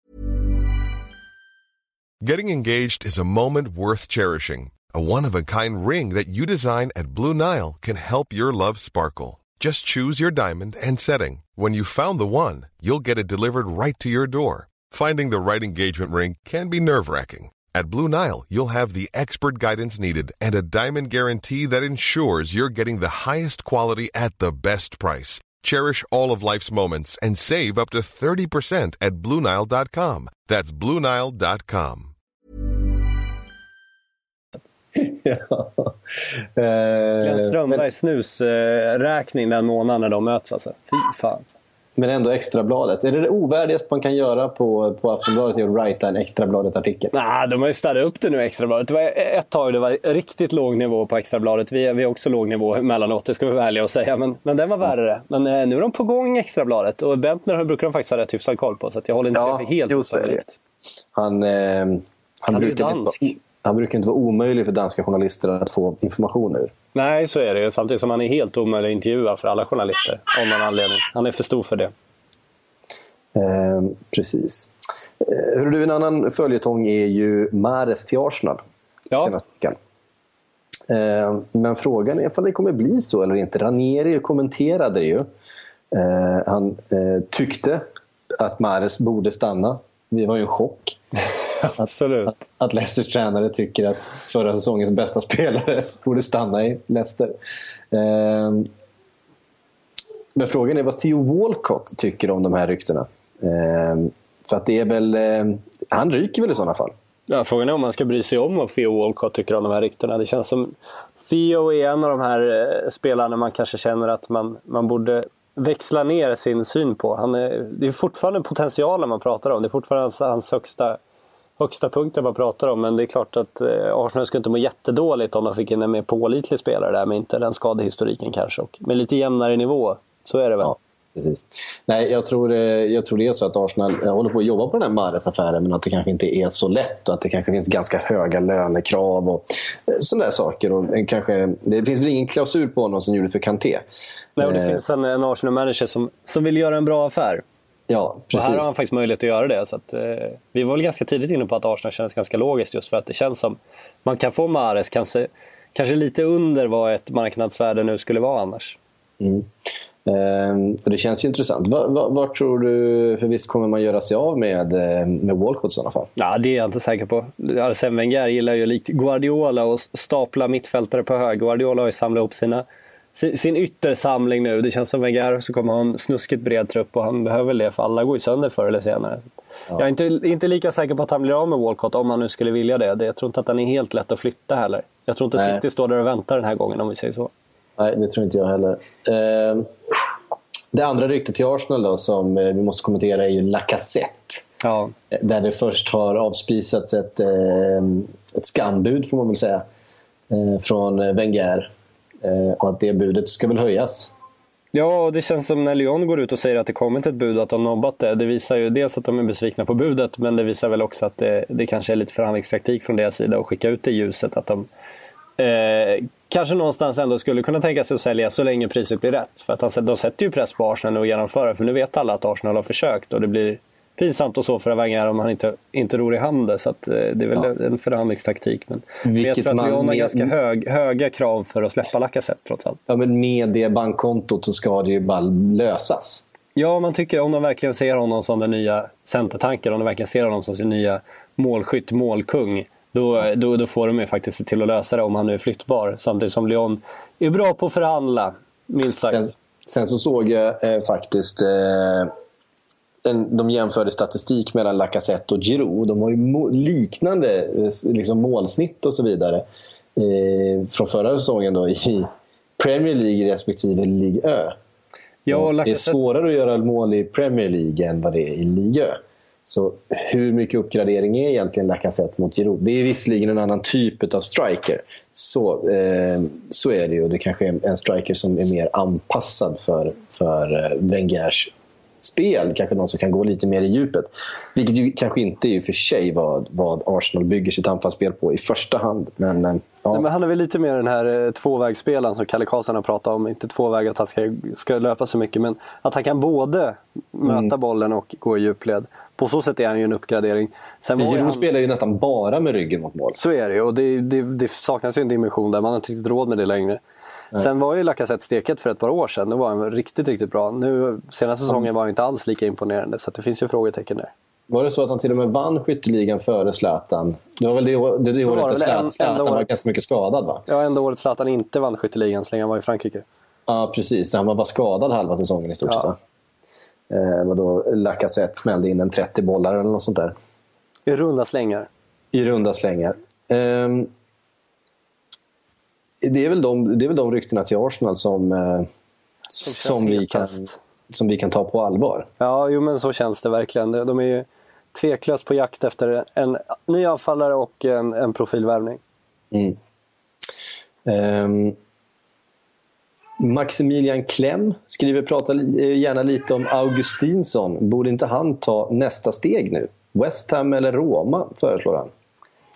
Getting engaged is a moment worth cherishing. A one of a kind ring that you design at Blue Nile can help your love sparkle. Just choose your diamond and setting. When you've found the one, you'll get it delivered right to your door. Finding the right engagement ring can be nerve wracking. At Blue Nile, you'll have the expert guidance needed and a diamond guarantee that ensures you're getting the highest quality at the best price. Cherish all of life's moments and save up to 30% at BlueNile.com. That's BlueNile.com. *laughs*
ja.
Glenn
Eh,
Strömbergs snusräkning den månaden när de möts. Alltså. Fy fan.
Men ändå Extrabladet. Är det det ovärdigaste man kan göra på, på Aftonbladet är att writa en Extrabladet-artikel?
Nej, de har ju städat upp det nu, Extrabladet. Det var ett tag det var riktigt låg nivå på Extrabladet. Vi, vi har också låg nivå emellanåt, det ska vi vara ärliga och säga. Men, men den var värre. Men eh, nu är de på gång, Extrabladet. Och Bentner brukar de faktiskt ha rätt hyfsad koll på. Så att jag håller inte
Ja,
helt
jo, så. Han, eh, han,
Han
brukar inte han brukar inte vara omöjlig för danska journalister att få information ur.
Nej, så är det ju. Samtidigt som han är helt omöjlig att intervjua för alla journalister. Av någon anledning. Han är för stor för det.
Eh, precis. Hör du, en annan följetong är ju Mares till Arsenal.
Ja.
Senaste veckan. Eh, men frågan är om det kommer bli så eller inte. Ranieri kommenterade det ju. Eh, han eh, tyckte att Mares borde stanna. Det var ju en chock. *laughs*
Absolut.
Att, att Leicesters tränare tycker att förra säsongens bästa *laughs* spelare borde stanna i Leicester. Eh, men frågan är vad Theo Walcott tycker om de här ryktena. Eh, för att det är väl... Eh, han ryker väl i sådana fall.
Ja, frågan är om man ska bry sig om vad Theo Walcott tycker om de här ryktena. Det känns som Theo är en av de här eh, spelarna man kanske känner att man, man borde växla ner sin syn på. Han är, det är fortfarande potentialen man pratar om. Det är fortfarande hans, hans högsta, högsta punkter man pratar om. Men det är klart att eh, Arsenal skulle inte må jättedåligt om de fick in en mer pålitlig spelare där med inte den skadehistoriken kanske. Och med lite jämnare nivå. Så är det väl.
Ja, precis. Nej, jag tror, eh, jag tror det är så att Arsenal håller på att jobba på den här Mahrez-affären men att det kanske inte är så lätt och att det kanske finns ganska höga lönekrav och eh, sådana där saker. Och kanske, det finns väl ingen klausul på honom som gjorde för Kanté.
Nej, och det
Eh,
finns en, en Arsenal-manager som, som vill göra en bra affär.
Ja,
Och
precis.
här har han faktiskt möjlighet att göra det. Så att, eh, vi var väl ganska tidigt inne på att Arsenal känns ganska logiskt just för att det känns som man kan få Mahrez kanske, kanske lite under vad ett marknadsvärde nu skulle vara annars.
Mm. Ehm, och det känns ju intressant. Vad va, vad tror du, för visst kommer man göra sig av med, eh, med Walcott i sådana fall?
Ja, det är jag inte säker på. Arsene Wenger gillar ju likt Guardiola att stapla mittfältare på hög. Guardiola har ju samlat ihop sina, sin, yttersamling nu. Det känns som Wenger så kommer ha en snuskigt bred trupp och han behöver det för alla går ju sönder förr eller senare. Jag är inte, inte lika säker på att han blir av med Walcott om han nu skulle vilja det. Det- Jag tror inte att han är helt lätt att flytta heller. Jag tror inte
Nej.
City står där och väntar den här gången om vi säger så.
Nej, det tror inte jag heller. Ehm, det andra ryktet till Arsenal då, som eh, vi måste kommentera är ju Lacazette.
Ja.
Där det först har avspisats ett, eh, ett skambud, får man väl säga, eh, från eh, Wenger. Eh, och att det budet ska väl höjas.
Ja, och det känns som när Lyon går ut och säger att det kommit ett bud och att de nobbat det. Det visar ju dels att de är besvikna på budet, men det visar väl också att det, det kanske är lite förhandlingstaktik från deras sida att skicka ut det ljuset. Att de eh, kanske någonstans ändå skulle kunna tänka sig att sälja så länge priset blir rätt. För att han- de sätter ju press på Arsenal att genomföra, för nu vet alla att Arsenal har försökt och det blir pinsamt och så för Wenger om han inte, inte ror i hamn det. Så att, eh, det är väl en förhandlingstaktik. Men men jag
Vilket
tror att
man
Lyon har
med-
ganska hög, höga krav för att släppa Lacazette trots allt.
Ja, men med det bankkontot så ska det ju bara lösas.
Ja, man tycker om de verkligen ser honom som den nya centertanken, om de verkligen ser honom som sin nya målskytt, målkung, då, då, då får de ju faktiskt se till att lösa det om han nu är flyttbar. Samtidigt som Lyon är bra på att förhandla, minst sagt.
Sen, sen så såg jag eh, faktiskt... Eh, en, de jämförde statistik mellan Lacazette och Giroud. De har ju liknande eh, liksom målsnitt och så vidare. Eh, från förra säsongen då i Premier League respektive Ligue Ö.
ja, och
det är
Lacazette-
svårare att göra mål i Premier League än vad det är i Ligue Ö. Så hur mycket uppgradering är egentligen Lacazette mot Giroud? Det är visserligen en annan typ av striker. Så, eh, så är det ju. Det kanske är en striker som är mer anpassad för, för eh, Wengers spel. Kanske någon som kan gå lite mer i djupet. Vilket ju kanske inte är för sig vad, vad Arsenal bygger sitt anfallsspel på i första hand. Men, eh, ja.
Nej, men han är väl lite mer den här eh, tvåvägsspelaren som Kalle Karlsson har pratat om. Inte tvåväg att han ska, ska löpa så mycket, men att han kan både möta
Mm.
bollen och gå i djupled. På så sätt är han ju en uppgradering. Sen
Giroud
han-
spelar ju nästan bara med ryggen mot mål.
Så är det ju och det, det, det saknas ju en dimension där. Man har inte riktigt råd med det längre. Sen var ju Lacazette steket för ett par år sedan. Då var han riktigt, riktigt bra. Nu, senaste säsongen var han inte alls lika imponerande. Så att det finns ju frågetecken där.
Var det så att han till och med vann skytteligan före Zlatan? Det var väl det, det, det året.
En-
Zlatan, Zlatan var ganska mycket skadad va?
Ja, enda året Zlatan inte vann skytteligan så länge han var i Frankrike.
Ja, precis. Han var bara skadad halva säsongen i stort
Ja.
sett. va? Eh, och då Lacazette smällde in en 30 bollar eller något sånt där.
I runda slängar.
I runda slängar. Ehm, det, är väl de, det är väl de ryktena till Arsenal som, eh, som, vi kan, som vi kan ta på allvar.
Ja, jo men så känns det verkligen. De är ju tveklöst på jakt efter en ny anfallare och en, en profilvärvning.
Mm. Ehm, Maximilian Klem skriver prata eh, gärna lite om Augustinsson. Borde inte han ta nästa steg nu? West Ham eller Roma, föreslår han.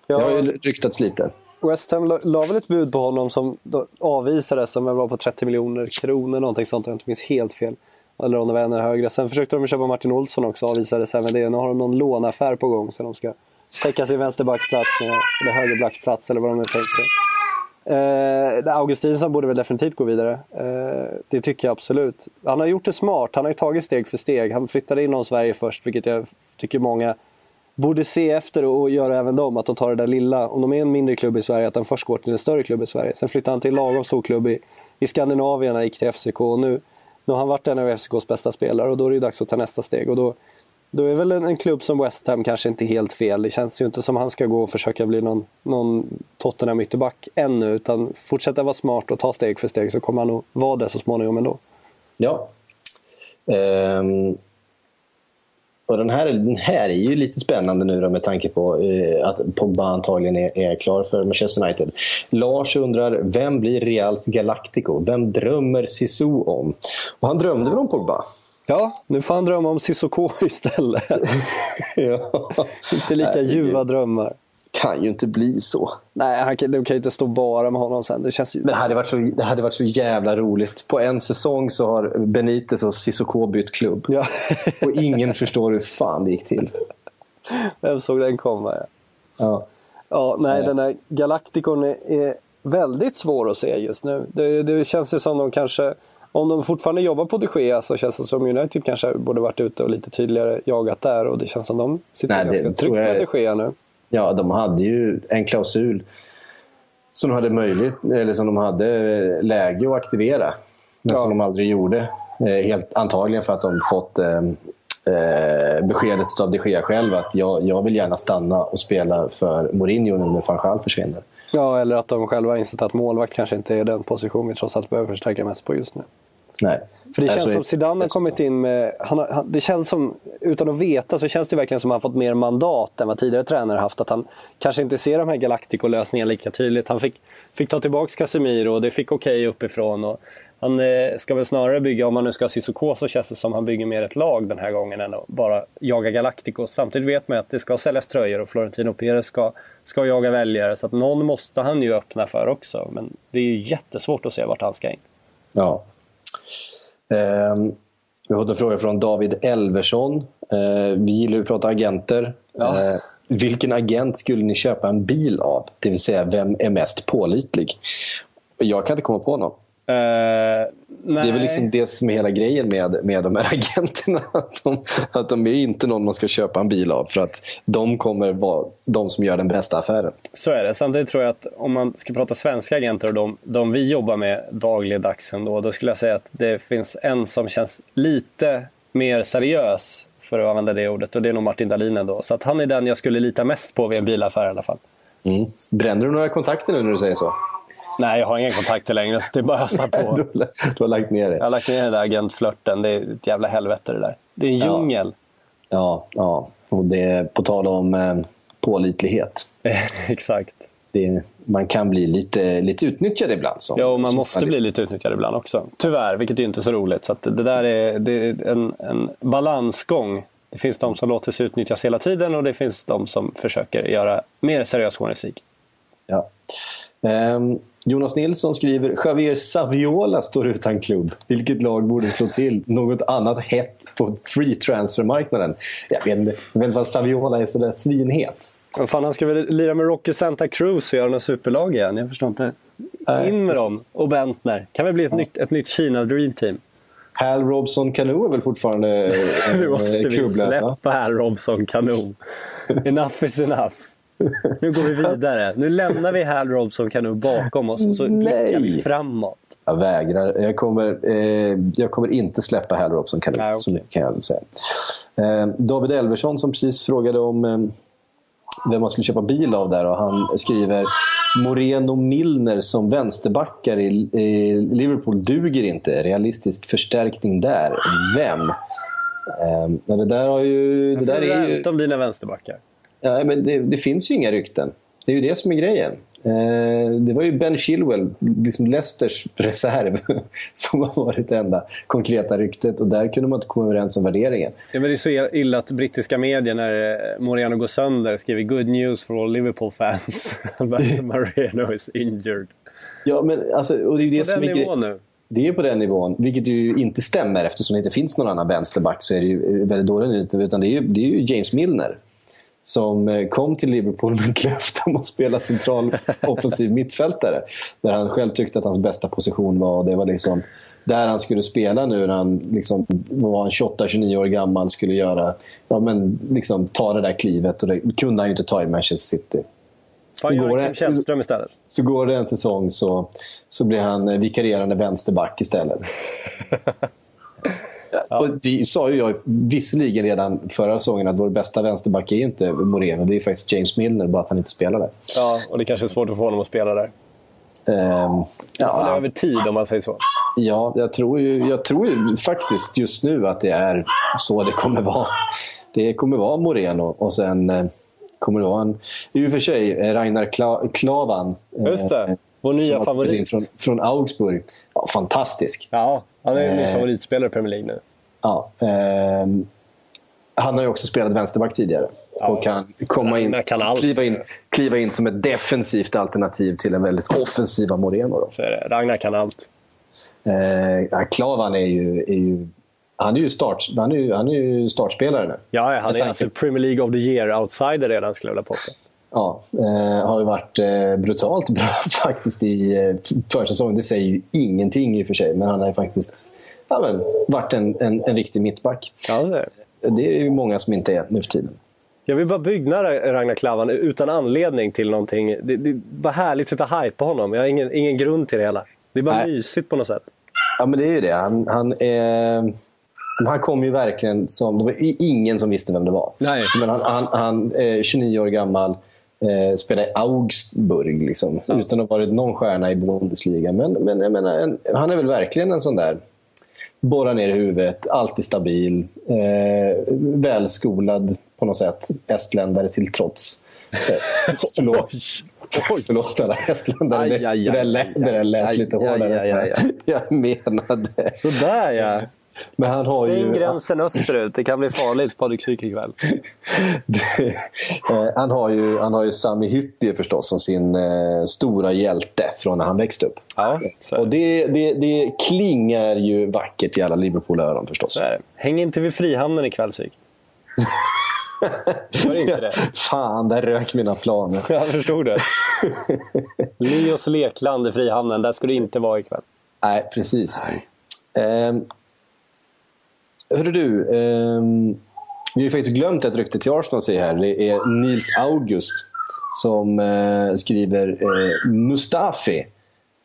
Det har ju ryktats lite.
West Ham la, la väl ett bud på honom som då avvisades, som var på 30 miljoner kronor, någonting sånt om jag inte minns helt fel. Eller om det var ännu högre. Sen försökte de köpa Martin Olsson också, avvisades även det. Nu har de någon låneaffär på gång så de ska täcka sin vänsterbacksplats med, eller högerbacksplats eller vad de nu tänkt sig. Eh, Augustinsson borde väl definitivt gå vidare. Eh, det tycker jag absolut. Han har gjort det smart. Han har ju tagit steg för steg. Han flyttade inom Sverige först, vilket jag tycker många borde se efter och göra även dem. Att de tar det där lilla. Om de är en mindre klubb i Sverige, att de först går till en större klubb i Sverige. Sen flyttar han till en lagom stor klubb i, i Skandinavien, han gick till FCK. Och nu, nu har han varit en av FCKs bästa spelare och då är det dags att ta nästa steg. Och då, då är väl en, en klubb som West Ham kanske inte helt fel. Det känns ju inte som han ska gå och försöka bli någon, någon Tottenham ytterback ännu. Utan fortsätta vara smart och ta steg för steg så kommer han nog vara det så småningom ändå.
Ja. Um, och den här, den här är ju lite spännande nu då med tanke på eh, att Pogba antagligen är, är klar för Manchester United. Lars undrar, vem blir Reals Galactico? Vem drömmer Sisu om? Och han drömde väl om Pogba?
Ja, nu får han drömma om Sissoko *laughs* istället. *laughs*
ja.
inte lika ljuva drömmar.
Kan ju inte bli så.
Nej, han kan, de kan ju inte stå bara med honom sen. Det känns ju...
Men det hade, varit så, det hade varit så jävla roligt. På en säsong så har Benitez och Sissoko bytt klubb.
Ja. *laughs*
och ingen förstår hur fan det gick till.
Vem såg den komma? Ja.
Ja.
Ja, nej, den här Galacticon är, väldigt svår att se just nu. Det, det känns ju som de kanske, om de fortfarande jobbar på de Gea så känns det som United kanske borde varit ute och lite tydligare jagat där. Och det känns som de sitter
Nej,
ganska tryggt med de Gea nu.
Ja, de hade ju en klausul som de hade möjlighet, eller som de hade läge att aktivera. Men
Ja.
som de aldrig gjorde. Eh, Helt antagligen för att de fått eh, eh, beskedet av de Gea själv att jag, jag vill gärna stanna och spela för Mourinho nu när van Gaal försvinner.
Ja, eller att de själva insett att målvakt kanske inte är den position vi trots allt behöver förstärka mest på just nu.
Nej.
För det
Alltså,
känns som Zidane har kommit in med... Han han, det känns som, utan att veta, så känns det verkligen som att han fått mer mandat än vad tidigare tränare haft. Att han kanske inte ser de här Galactico-lösningarna lika tydligt. Han fick, fick ta tillbaka Casemiro och det fick okej uppifrån. Och han eh, ska väl snarare bygga, om man nu ska ha Cissoko så känns det som att han bygger mer ett lag den här gången än att bara jaga Galacticos. Samtidigt vet man att det ska säljas tröjor och Florentino Perez ska, ska jaga väljare. Så att någon måste han ju öppna för också. Men det är ju jättesvårt att se vart han ska in.
Ja. Ehm, vi har fått en fråga från David Elversson. Ehm, vi gillar att prata agenter.
Ja.
Ehm, vilken agent skulle ni köpa en bil av? Det vill säga, vem är mest pålitlig? Jag kan inte komma på någon.
Eh, nej.
Det är väl liksom det som är hela grejen med, med de här *laughs* agenterna. Att de, att de är inte någon man ska köpa en bil av. För att de kommer vara de som gör den bästa affären.
Så är det. Samtidigt tror jag att om man ska prata svenska agenter och de, de vi jobbar med dagligdags ändå, då skulle jag säga att det finns en som känns lite mer seriös, för att använda det ordet, och det är nog Martin Dahlin ändå. Så att han är den jag skulle lita mest på vid en bilaffär i alla fall.
Mm. Bränner du några kontakter nu när du säger så?
Nej, jag har inga kontakter längre, så det är bara på. *laughs*
Du, du har lagt ner
Jag
det?
har lagt ner den där agentflörten. Det är ett jävla helvete det där. Det är en djungel.
Ja, ja. Och det, på tal om eh, pålitlighet. *laughs*
Exakt.
Det, man kan bli lite, lite utnyttjad ibland. Som,
Ja, och man måste bli lite utnyttjad ibland också. Tyvärr, vilket är inte så roligt. Så det där är, det är en, en balansgång. Det finns de som låter sig utnyttjas hela tiden och det finns de som försöker göra mer seriös journalistik.
Ja. Ehm, Jonas Nilsson skriver Javier Saviola står utan klubb. Vilket lag borde slå till? Något annat hett på free transfer-marknaden? Jag vet inte vad Saviola är sådär svinhet.
Men fan, han ska väl lira med Rocky Santa Cruz och göra något superlag igen? Jag förstår inte. In med dem och Bentner. Kan väl bli ett, nytt, ett nytt Kina Dream Team.
Hal Robson Cano är väl fortfarande eh, *laughs*
Nu måste vi
va?
släppa här Robson kanon. *laughs* enough is enough. *laughs* Nu går vi vidare. Nu lämnar vi Hal Robson kanon bakom oss och så blickar vi framåt.
Jag vägrar. Jag kommer, eh, jag kommer inte släppa Hal Robson Cano.
Nej, okej.
Så mycket kan jag säga. Eh, David Elversson som precis frågade om eh, vem man skulle köpa bil av där. Och han skriver Moreno Milner som vänsterbackar i, i Liverpool duger inte. Realistisk förstärkning där. Vem? Um, det där har ju... Det där är ju...
om dina vänsterbackar.
Ja, men det, det, finns ju inga rykten. Det är ju det som är grejen. Eh, det var ju Ben Chilwell, liksom Leicesters reserv, *laughs* som har varit det enda konkreta ryktet. Och där kunde man inte komma överens om värderingen.
Ja, men det är så illa att brittiska medier, när eh, Moreno går sönder, skriver “Good news for all Liverpool fans”. *laughs* *laughs* Moreno is injured.
Ja, men alltså, och det är det
På
som
den
är
nivån nu.
Det är på den nivån, vilket ju inte stämmer eftersom det inte finns någon annan vänsterback så är det ju väldigt dålig nyhet. Utan det är, ju, det är ju James Milner som eh, kom till Liverpool med ett löfte om att spela central offensiv mittfältare. Där han själv tyckte att hans bästa position var, det var liksom där han skulle spela nu när han liksom var 28-29 år gammal. skulle göra, ja, men liksom, ta det där klivet och det kunde han ju inte ta i Manchester City. Går
Joakim
det-
Källström istället.
Så går det en säsong så, så blir han eh, vikarierande vänsterback istället. *laughs* Och det sa ju jag visserligen redan förra säsongen att vår bästa vänsterback är inte Moreno. Det är faktiskt James Milner, bara att han inte spelar där.
Ja, och det kanske är svårt att få honom att spela där.
Ehm,
Ja.
ja,
Över tid om man säger så.
ja, jag tror, ju, jag tror ju faktiskt just nu att det är så det kommer vara. Det kommer vara Moreno och sen eh, kommer det vara en... I och för sig, eh, Ragnar Kla, Klavan. eh,
Just det. Vår nya favorit.
Från, från Augsburg. Ja, fantastisk.
Ja, han är min favoritspelare i Premier League nu.
Ja, ehm, han har ju också spelat vänsterback tidigare.
Ja.
Och kan komma in,
kan
kliva in, kliva in som ett defensivt alternativ till en väldigt offensiva Moreno. Då.
Så är det. Ragnar kan allt.
Eh, Klavan är ju, är ju, han är ju, start, han är ju, han är ju startspelare nu.
Ja, han är alltså Premier League of the Year-outsider redan skulle jag vilja påstå.
Ja, eh, har ju varit eh, brutalt *laughs* bra faktiskt i eh, försäsongen. Det säger ju ingenting i och för sig, men han har ju faktiskt ja, men, varit en, en, en riktig mittback.
Ja, det är det.
Är ju många som inte är nu för tiden.
Jag vill bara bygga Ragnar Klavan utan anledning till någonting. Det, det var härligt att sitta och hype på honom. Jag har ingen, ingen grund till det hela. Det är bara
Nej.
mysigt på något sätt.
Ja, men det är ju det. Han, han, är, han kom ju verkligen som... Det var ingen som visste vem det var.
Nej.
Men han, han, han är 29 år gammal, eh, spelar i Augsburg, liksom, utan att ha varit någon stjärna i Bundesliga. Men, men menar, en, han är väl verkligen en sån där... Borra ner i huvudet, alltid stabil, eh, välskolad på något sätt. Estländare till trots. Eh, *laughs* förlåt. Förlåt alla estländare.
Aj,
Det-
aj, aj,
det där lät-
aj,
det där lät
aj,
lite
aj,
hårdare.
aj, aj, aj. *laughs*
Jag menade...
Sådär ja!
Men han har
Stäng
ju...
gränsen österut. Det kan bli farligt Patrik Syk ikväll. *laughs*
Eh, han, har ju, han har ju Sami Hyppie förstås som sin eh, stora hjälte från när han växte upp.
Ja,
Och
det.
det, det, klingar ju vackert i alla Liverpool-öron förstås.
Häng inte vid Frihamnen ikväll Syk. Gör inte det. *laughs*
Fan, där rök mina planer.
Jag förstod det. *laughs* Leos lekland i Frihamnen, där ska du inte vara ikväll.
Nej, precis. Um, hörru du, ehm, vi har ju faktiskt glömt ett rykte till Arsenal säger här. Det är Nils August som eh, skriver eh, Mustafi.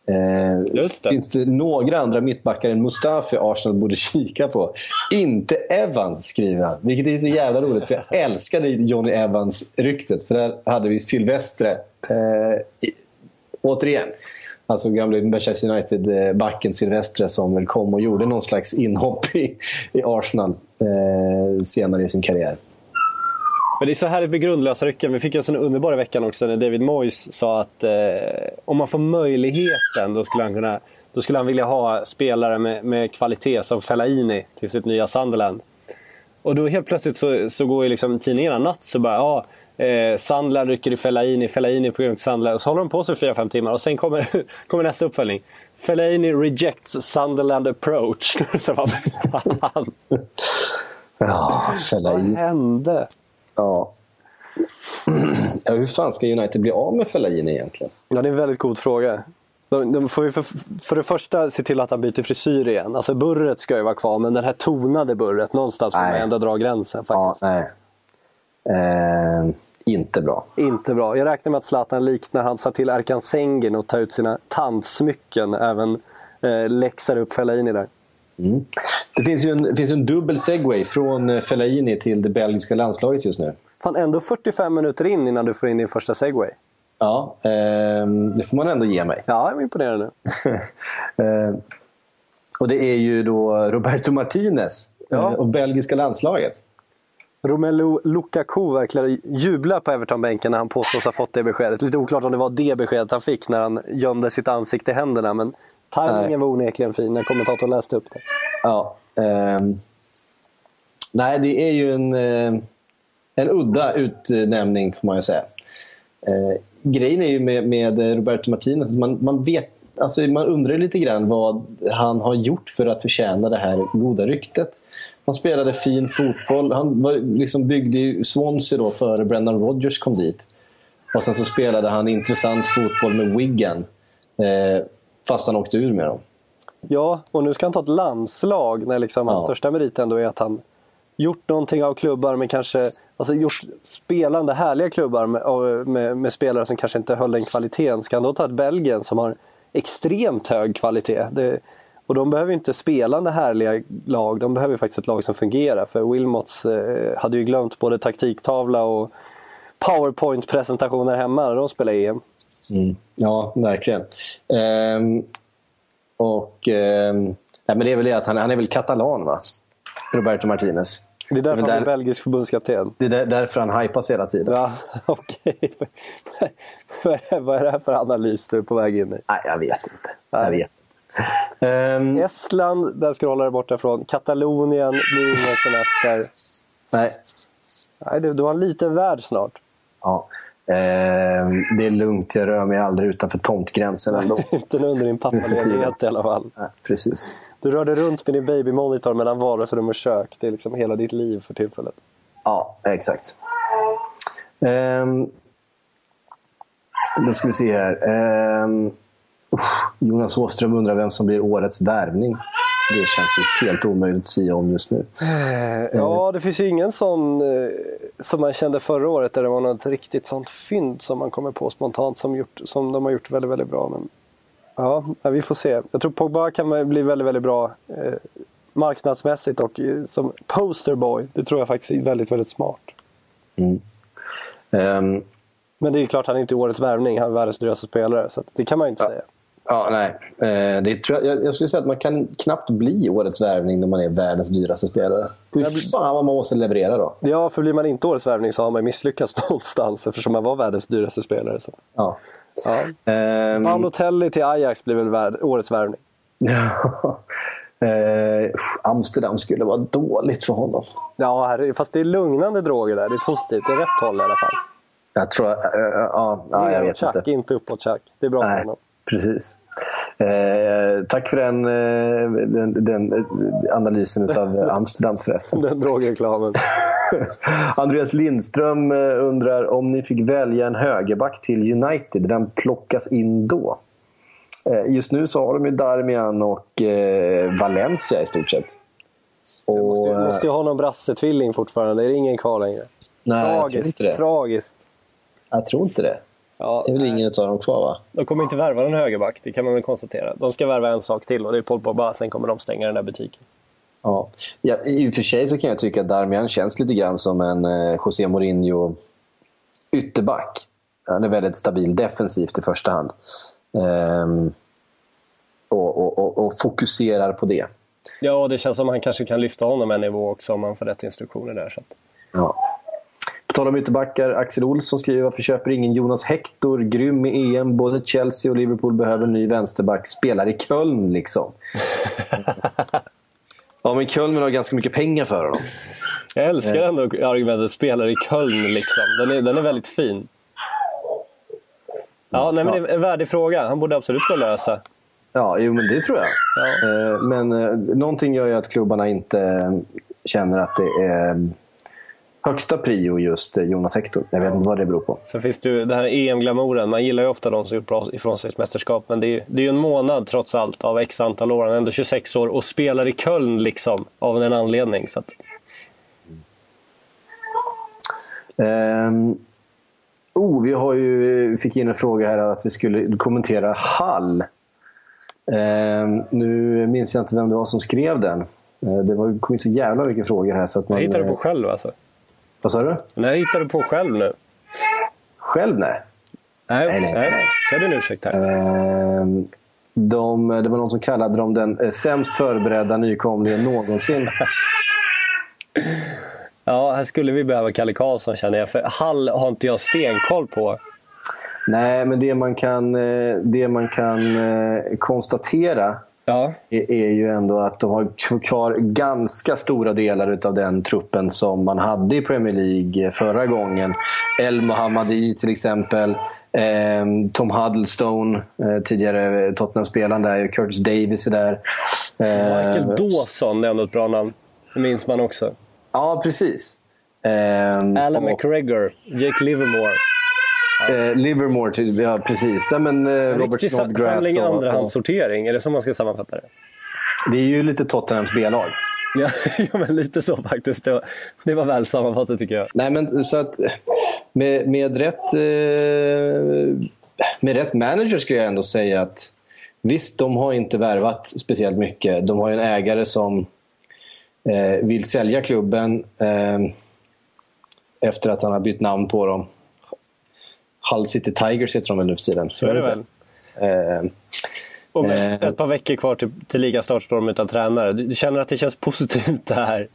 Eh,
det.
Finns det några andra mittbackar än Mustafi Arsenal borde *laughs* kika på? Inte Evans, skriver han. Vilket är så jävla roligt, för jag älskade Johnny Evans-ryktet. För där hade vi Silvestre. Eh, återigen, alltså gamla Manchester United-backen Silvestre som väl kom och gjorde någon slags inhopp i, i Arsenal eh, senare i sin karriär.
Men det är så härligt med grundlösa rycken. Vi fick en sån underbar i veckan också när David Moyes sa att eh, om man får möjligheten då skulle han, kunna, då skulle han vilja ha spelare med, med kvalitet som Fellaini till sitt nya Sunderland. Och då helt plötsligt så, så går ju liksom tidningarna natt så bara ja, eh, Sunderland rycker i Fellaini, Fellaini på grund av Sunderland. Och så håller de på sig i 4-5 timmar och sen kommer, *laughs* kommer nästa uppföljning. Fellaini rejects Sunderland approach. *laughs* så vad fan,
Ja, fälla
vad hände?
Ja. *clears throat* ja, hur fan ska United bli av med Fellaini egentligen?
Ja, det är en väldigt god fråga. De, de får ju för, för det första se till att han byter frisyr igen. Alltså burret ska ju vara kvar, men den här tonade burret, någonstans får man ändå dra gränsen.
Ja,
faktiskt.
nej. Eh, inte bra.
Inte bra. Jag räknar med att Zlatan likt när han sa till Erkan Sengin att ta ut sina tandsmycken även eh, läxar upp Fellaini där.
Det finns ju en, finns en dubbel segway från eh, Fellaini till det belgiska landslaget just nu.
Fan, ändå 45 minuter in innan du får in din första segway.
Ja, ehm, det får man ändå ge mig.
Ja, jag är imponerande. *laughs*
Ehm, och det är ju då Roberto Martinez
Ja.
eh, och belgiska landslaget.
Romelu Lukaku verkligen jublar på Everton-bänken när han påstås ha fått det beskedet. Lite oklart om det var det beskedet han fick när han gömde sitt ansikte i händerna. Men tajmingen var onekligen fin när kommentatorn läste upp det.
Ja. ehm, nej, det är ju en, eh, en udda utnämning får man ju säga. Eh, grejen är ju med, med Roberto Martinez att man, man vet Alltså man undrar lite grann vad han har gjort för att förtjäna det här goda ryktet. Han spelade fin fotboll. Han var, liksom byggde ju Swansea då före Brendan Rodgers kom dit. Och sen så spelade han intressant fotboll med Wigan. Eh, fast han åkte ur med dem.
Ja, och nu ska han ta ett landslag när liksom hans
Ja.
största merit ändå är att han gjort någonting av klubbar med kanske alltså gjort spelande härliga klubbar med, med, med spelare som kanske inte höll den kvaliteten. Ska han då ta ett Belgien som har extremt hög kvalitet? Det, och de behöver ju inte spelande härliga lag, de behöver ju faktiskt ett lag som fungerar. För Wilmots eh, hade ju glömt både taktiktavla och powerpoint-presentationer hemma när de spelade EM.
Mm. Ja, verkligen. Ehm, och ehm, nej, men Det är väl det att han, han är väl katalan, va? Roberto Martinez.
Det är därför
Men
han är
där-
belgisk förbundskapten.
Det är där, därför han hypas hela tiden.
Ja, *laughs* okej. Är- Vad är det här för analys du är på väg in i?
Nej, jag vet inte.
Nej.
Jag vet. Ehm,
Estland, där ska du hålla dig borta från. Katalonien, blir ingen semester.
nej.
Nej, du, du har en liten värld snart.
Ja. Ehm, det är lugnt, jag rör mig aldrig utanför tomtgränsen ändå. *laughs*
Inte under din pappaledighet i alla fall.
Nej, precis.
Du rör dig runt med din babymonitor mellan vardagsrum och kök. Det är liksom hela ditt liv för tillfället.
Ja, exakt. Um, nu ska vi se här. Ehm, usch, Jonas Åström undrar vem som blir årets värvning. Det känns ju helt omöjligt att säga om just nu.
Ja, det finns ju ingen sån eh, som man kände förra året där det var något riktigt sånt fynd som man kommer på spontant som, gjort, som de har gjort väldigt, väldigt bra. Men, ja, ja, vi får se. Jag tror Pogba kan bli väldigt, väldigt bra eh, marknadsmässigt och eh, som posterboy. Det tror jag faktiskt är väldigt, väldigt smart.
Ehm,
Men det är klart han är inte årets värvning. Han är världens dyraste spelare. Så det kan man ju inte säga.
ja, nej. Eh, det tror jag, jag, jag skulle säga att man kan knappt bli årets värvning när man är världens dyraste spelare. Fy fan vad man måste leverera då.
Ja, för blir man inte årets värvning så har man misslyckats *laughs* någonstans eftersom man var världens dyraste spelare. Så.
Ja.
Ja.
Ehm,
Balotelli till Ajax blir väl värd, årets värvning. *laughs*
Eh, Amsterdam skulle vara dåligt för honom.
Ja, herre, fast det är lugnande droger där. Det är positivt. Det är rätt håll i alla fall.
Jag tror... eh, ja, ja, jag vet
Tjack,
inte.
inte uppåt tjack. Det är bra för
Nej,
honom.
precis. Eh, tack för den, eh, den, den analysen av *laughs* Amsterdam förresten.
Den drogreklamen. *laughs* *laughs*
Andreas Lindström eh, undrar om ni fick välja en högerback till United, vem plockas in då? Eh, Just nu så har de ju Darmian och eh, Valencia i stort sett. Och,
Måste, ju-
eh,
måste ju ha någon brassetvilling fortfarande. Det är ingen kvar längre.
nej, jag tror
Tragiskt.
inte det.
Tragiskt.
Jag tror inte det.
Ja,
Det är väl ingen av dem kvar va?
De kommer inte värva någon högerback, det kan man väl konstatera. De ska värva en sak till och det är Paul Pogba. Sen kommer de stänga den där butiken.
Ja. Ja, I och för sig så kan jag tycka att Darmian känns lite grann som en eh, José Mourinho ytterback. Han är väldigt stabil defensivt i första hand. Ehm, och, och, och, och fokuserar på det.
Ja, det känns som att han kanske kan lyfta honom en nivå också om han får rätt instruktioner där. Så att...
Ja. På tal om ytterbackar, Axel Olsson skriver varför köper ingen Jonas Hector? Grym i EM. Både Chelsea och Liverpool behöver en ny vänsterback. Spelar i Köln liksom. *laughs* ja, men Köln vill ha ganska mycket pengar för honom.
Jag älskar ändå argumentet spelare i Köln. Liksom. Den, är, den är väldigt fin. Ja, nej, men det är en värdig fråga. Han borde absolut gå lösa.
Ja, jo, men det tror jag.
Ja.
Eh, Men eh, någonting gör ju att klubbarna inte eh, känner att det är eh, högsta prio just eh, Jonas Hector. Jag vet inte vad det beror på.
Sen finns det ju den här EM-glamouren. Man gillar ju ofta de som gjort bra ifrån sig ett mästerskap. Men det är, det är ju en månad trots allt av x antal år. Han är ändå 26 år och spelar i Köln liksom. Av en anledning. Så att,
Ehm, oh, vi har ju, fick in en fråga här att vi skulle kommentera Hall. Ehm, nu minns jag inte vem det var som skrev den. Eh, det var, kom in så jävla mycket frågor här. Så att
jag
man,
du
eh,
på själv alltså.
Vad sa du?
Den här hittar du på själv nu.
Själv? Nej.
Nej,
Nej, nej,
nej.
nej.
En ursäkt här.
Ehm, de, det var någon som kallade dem den eh, sämst förberedda nykomlingen någonsin. *laughs*
Ja, här skulle vi behöva Kalle Karlsson känner jag. För Hall har inte jag stenkoll på.
Nej, men det man kan, eh, det man kan eh, konstatera
Ja,
är, ju ändå att de har kvar ganska stora delar av den truppen som man hade i Premier League förra gången. El Mohammadi till exempel. Eh, Tom Huddlestone, eh, tidigare Tottenham-spelaren där. Curtis Davis är där. Eh,
Michael Dawson är ändå ett bra namn. Det minns man också.
Ja, precis. Eh,
Alan
och,
McGregor, Jake Livermore.
Eh, Livermore, till, ja precis. Ja, men, eh, Robert
riktig
Snodgrass. och-
andrahandssortering. Är det så man ska sammanfatta det?
Det är ju lite Tottenhams B-lag.
Ja, *laughs* ja men lite så faktiskt. Det var, det var väl sammanfattat tycker jag.
Nej, men så att med, med, rätt, eh, med rätt manager skulle jag ändå säga att visst, de har inte värvat speciellt mycket. De har ju en ägare som eh, vill sälja klubben eh, efter att han har bytt namn på dem. Hull City Tigers heter de väl nu för tiden.
Så är det väl.
Eh,
Och med
Eh.
ett par veckor kvar till, till ligastart står de utan tränare. Du, du känner att det känns positivt det här?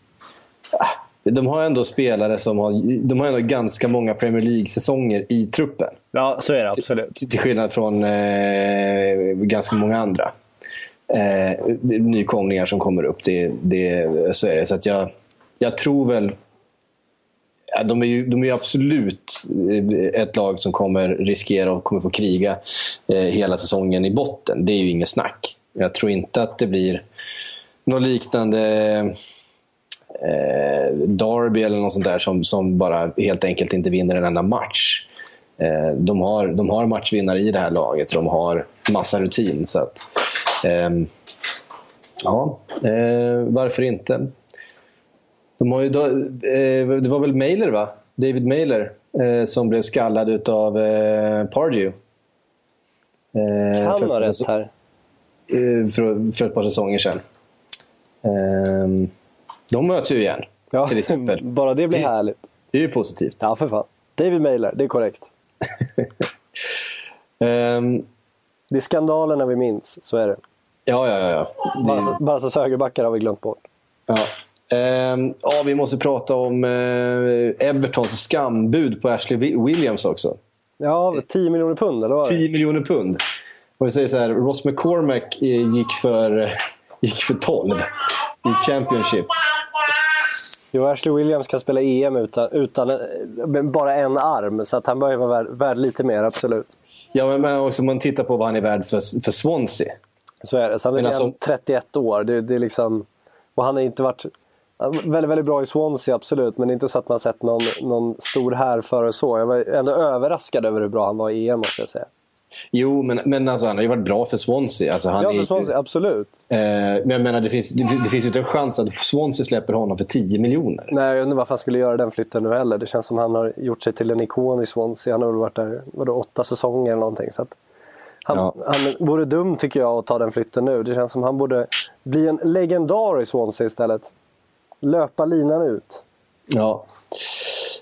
de har ändå spelare som har, de har ändå ganska många Premier League-säsonger i truppen.
Ja, så är det absolut.
Till till skillnad från eh, ganska många andra eh, nykomlingar som kommer upp. Det, det, så är det. Så att jag, jag tror väl... Ja, de, är ju, de är ju absolut eh, ett lag som kommer riskera och kommer få kriga eh, hela säsongen i botten. Det är ju inget snack. Jag tror inte att det blir något liknande eh, Derby eller något sånt där som, som bara helt enkelt inte vinner en enda match. Eh, de, har, de har matchvinnare i det här laget. De har massa rutin. Så att, ehm, ja, eh, varför inte? De har ju eh, det var väl Mailer, va? David Mailer eh, som blev skallad av eh, Pardew.
Kan ha rätt här.
för, för ett par säsonger sedan. Ehm, de möts ju igen,
Ja,
till exempel. *laughs*
bara det blir
Det-
härligt.
Det är ju positivt.
Ja, för fan. David Mailer, det är korrekt. *laughs*
Ehm,
Det är skandalerna vi minns, så är det.
ja, ja, ja. ja. Det,
Barca- Barcas högerbackar har vi glömt bort.
ja. Ehm, ja, vi måste prata om eh, Evertons skambud på Ashley Wi- Williams också.
Ja, 10 miljoner pund, eller vad var det?
10 miljoner pund. Och vi säger så här, Ross McCormack eh, gick för, *laughs* gick för 12 i Championship.
Jo, Ashley Williams kan spela EM utan, utan eh, bara en arm, så att han bör ju vara värd, värd lite mer, absolut.
Ja, men- också om man tittar på vad han är värd för, för Swansea.
Så är det. Så han är
alltså-
redan 31 år. Det, det är liksom, och han har inte varit väldigt, väldigt bra i Swansea, absolut. Men det är inte så att man sett någon, någon stor här före så. Jag var ändå överraskad över hur bra han var i EM, måste jag säga.
Jo, men, men alltså, han har ju varit bra för Swansea. Alltså, han
Ja,
är
för Swansea, absolut.
Eh, men jag menar, det finns, det, det finns ju inte en chans att Swansea släpper honom för 10 miljoner.
Nej, jag inte varför han skulle göra den flytten nu heller. Det känns som han har gjort sig till en ikon i Swansea. Han har väl varit där vadå, åtta säsonger eller någonting. Så att han,
Ja.
han vore dum tycker jag att ta den flytten nu. Det känns som han borde bli en legendar i Swansea istället. Löpa linan ut.
Ja.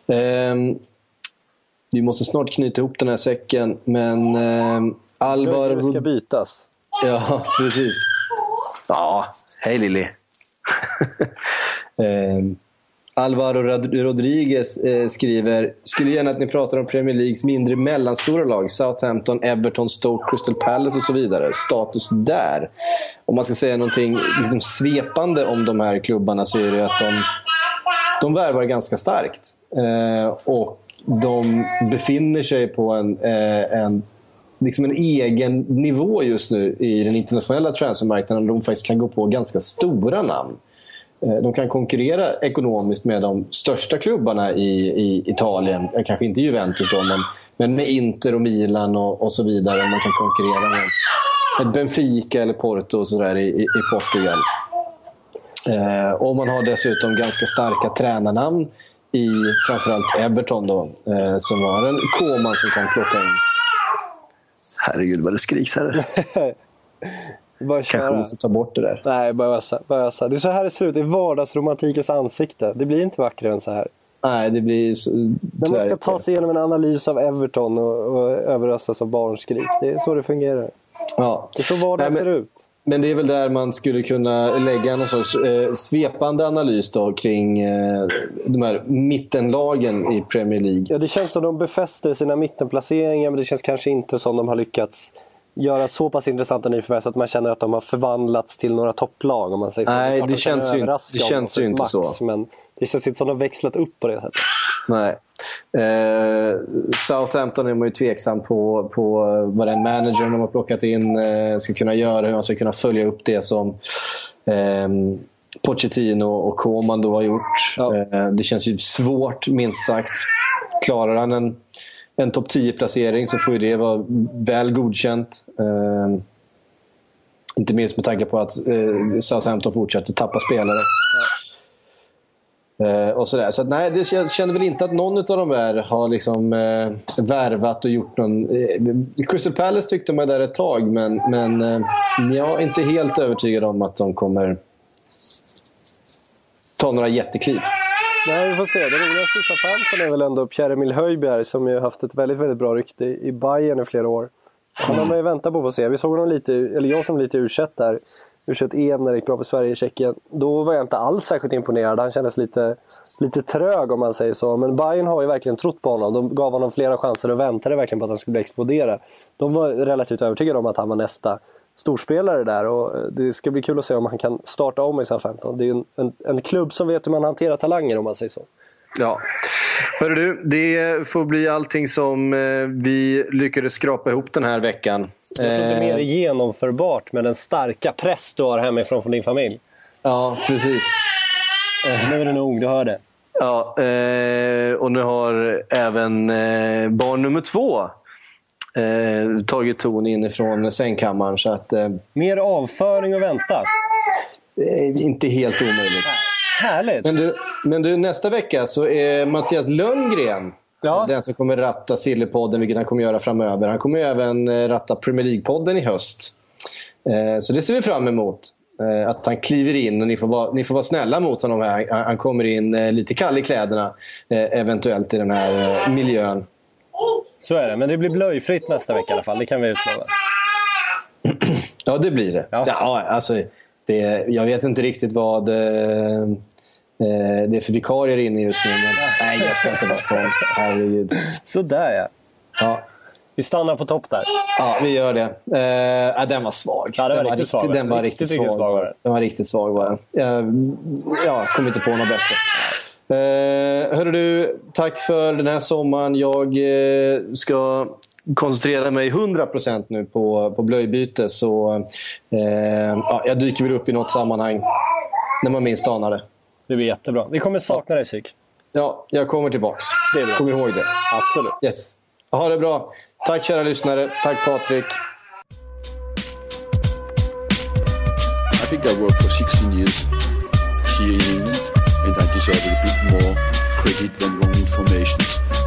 Ehm, vi måste snart knyta ihop den här säcken, men ehm, Alvaro...
Alvaro ska bytas.
Ja, precis. Ja, hej Lilly. *laughs* Ehm, Alvaro Rodriguez eh, skriver Skulle gärna att ni pratar om Premier Leagues mindre mellanstora lag. Southampton, Everton, Stoke, Crystal Palace och så vidare. Status där. Om man ska säga någonting liksom svepande om de här klubbarna så är det att de, de värvar ganska starkt. Eh, och de befinner sig på en, eh, en liksom en egen nivå just nu i den internationella transfermarknaden. De faktiskt kan gå på ganska stora namn. Eh, De kan konkurrera ekonomiskt med de största klubbarna i, i Italien. Eh, Kanske inte Juventus då, men, men med Inter och Milan och, och så vidare. Man kan konkurrera med Benfica eller Porto och så där i, i, i Portugal. Eh, och man har dessutom ganska starka tränarnamn i framförallt Everton då, eh, som har en Koman som kan plocka in. Herregud vad det skriks här. *laughs*
Bara
Kanske måste ta bort det där.
Nej, bara ösa, bara ösa. Det är så här det ser ut. Det är vardagsromantikens ansikte. Det blir inte vackrare än så här.
Nej, det blir så,
Men man ska ta sig igenom en analys av Everton och, och överösas av barnskrik. Det är så det fungerar.
Ja.
Det är så vardagen
Nej, men-
ser ut.
Men det är väl där man skulle kunna lägga någon sorts eh, svepande analys då kring eh, de här mittenlagen i Premier League.
Ja, det känns som de befäster sina mittenplaceringar men det känns kanske inte som de har lyckats göra så pass intressanta nyförvärv så att man känner att de har förvandlats till några topplag. Om man säger så.
Nej, det
de kan
känns ju- det känns
de
ju inte
max,
så.
Men det känns inte som de har växlat upp på det sättet.
Nej. Eh, Southampton är man ju tveksam på, på vad den managern de har plockat in eh, ska kunna göra. Hur han ska kunna följa upp det som eh, Pochettino och Koman då har gjort.
Ja.
Eh, det känns ju svårt, minst sagt. Klarar han en, en topp 10-placering så får ju det vara väl godkänt. Eh, inte minst med tanke på att eh, Southampton fortsätter tappa spelare. Eh, och sådär. Så att, nej, det, jag känner väl inte att någon av de där har liksom, eh, värvat och gjort någon... Eh, Crystal Palace tyckte man där ett tag, men, men eh, jag är inte helt övertygad om att de kommer ta några jättekliv.
Nej, vi får se. Det roligaste i Southampton är väl ändå Pierre-Emil Höjbjerg som ju haft ett väldigt, väldigt bra rykte i Bayern i flera år. Han har man ju väntat på att få se. Vi såg honom lite, eller jag som lite u där. u EM när det gick bra för Sverige i Tjeckien. Då var jag inte alls särskilt imponerad. Han kändes lite, lite trög om man säger så. Men Bayern har ju verkligen trott på honom. De gav honom flera chanser och väntade verkligen på att han skulle explodera. De var relativt övertygade om att han var nästa storspelare där och det ska bli kul att se om han kan starta om i Southampton. Det är en, en, en klubb som vet hur man hanterar talanger om man säger så.
Ja. Hörru du, det får bli allting som eh, vi lyckades skrapa ihop den här veckan.
Jag tror inte
Eh,
mer genomförbart med den starka press du har hemifrån från din familj.
Ja, precis.
Nu är det nog, du hör det.
Ja, eh, och nu har även eh, barn nummer två eh, tagit ton inifrån sängkammaren. Så att, eh,
Mer avföring och vänta.
är inte helt omöjligt.
Härligt!
Men du, men du, nästa vecka så är Mattias Lönngren
Ja.
den som kommer ratta Sillypodden, vilket han kommer göra framöver. Han kommer även eh, ratta Premier League-podden i höst. Eh, så det ser vi fram emot. Eh, att han kliver in och ni får vara, ni får vara snälla mot honom. Här. Han- Han kommer in eh, lite kall i kläderna, eh, eventuellt i den här eh, miljön.
Så är det, men det blir blöjfritt nästa vecka i alla fall. Det kan vi utlova.
Ja, det blir det.
Ja.
Ja. alltså, det jag vet inte riktigt vad eh, eh, det är för vikarier inne just nu. Men, nej, jag ska inte vara sån. Herregud.
Sådär ja.
Ja.
Vi stannar på topp där.
Ja, vi gör det. Eh, den var svag.
Ja, den var riktigt svag,
Den var
riktigt,
svag.
den.
den var riktigt svag var den. Jag, jag kom inte på något bättre. Eh, hörru du, tack för den här sommaren. Jag eh, ska koncentrera mig 100% nu på, på blöjbyte. Så eh, ja, jag dyker väl upp i något sammanhang när man minst anar det.
Det blir jättebra. Vi kommer sakna dig Psyk.
Ja, jag kommer tillbaks.
Det är bra.
Kom ihåg det.
Absolut.
Yes. Ha det bra. Tack kära lyssnare. Tack Patrik.
I think I worked for 16 years here in England, and I deserve a bit more credit than wrong information.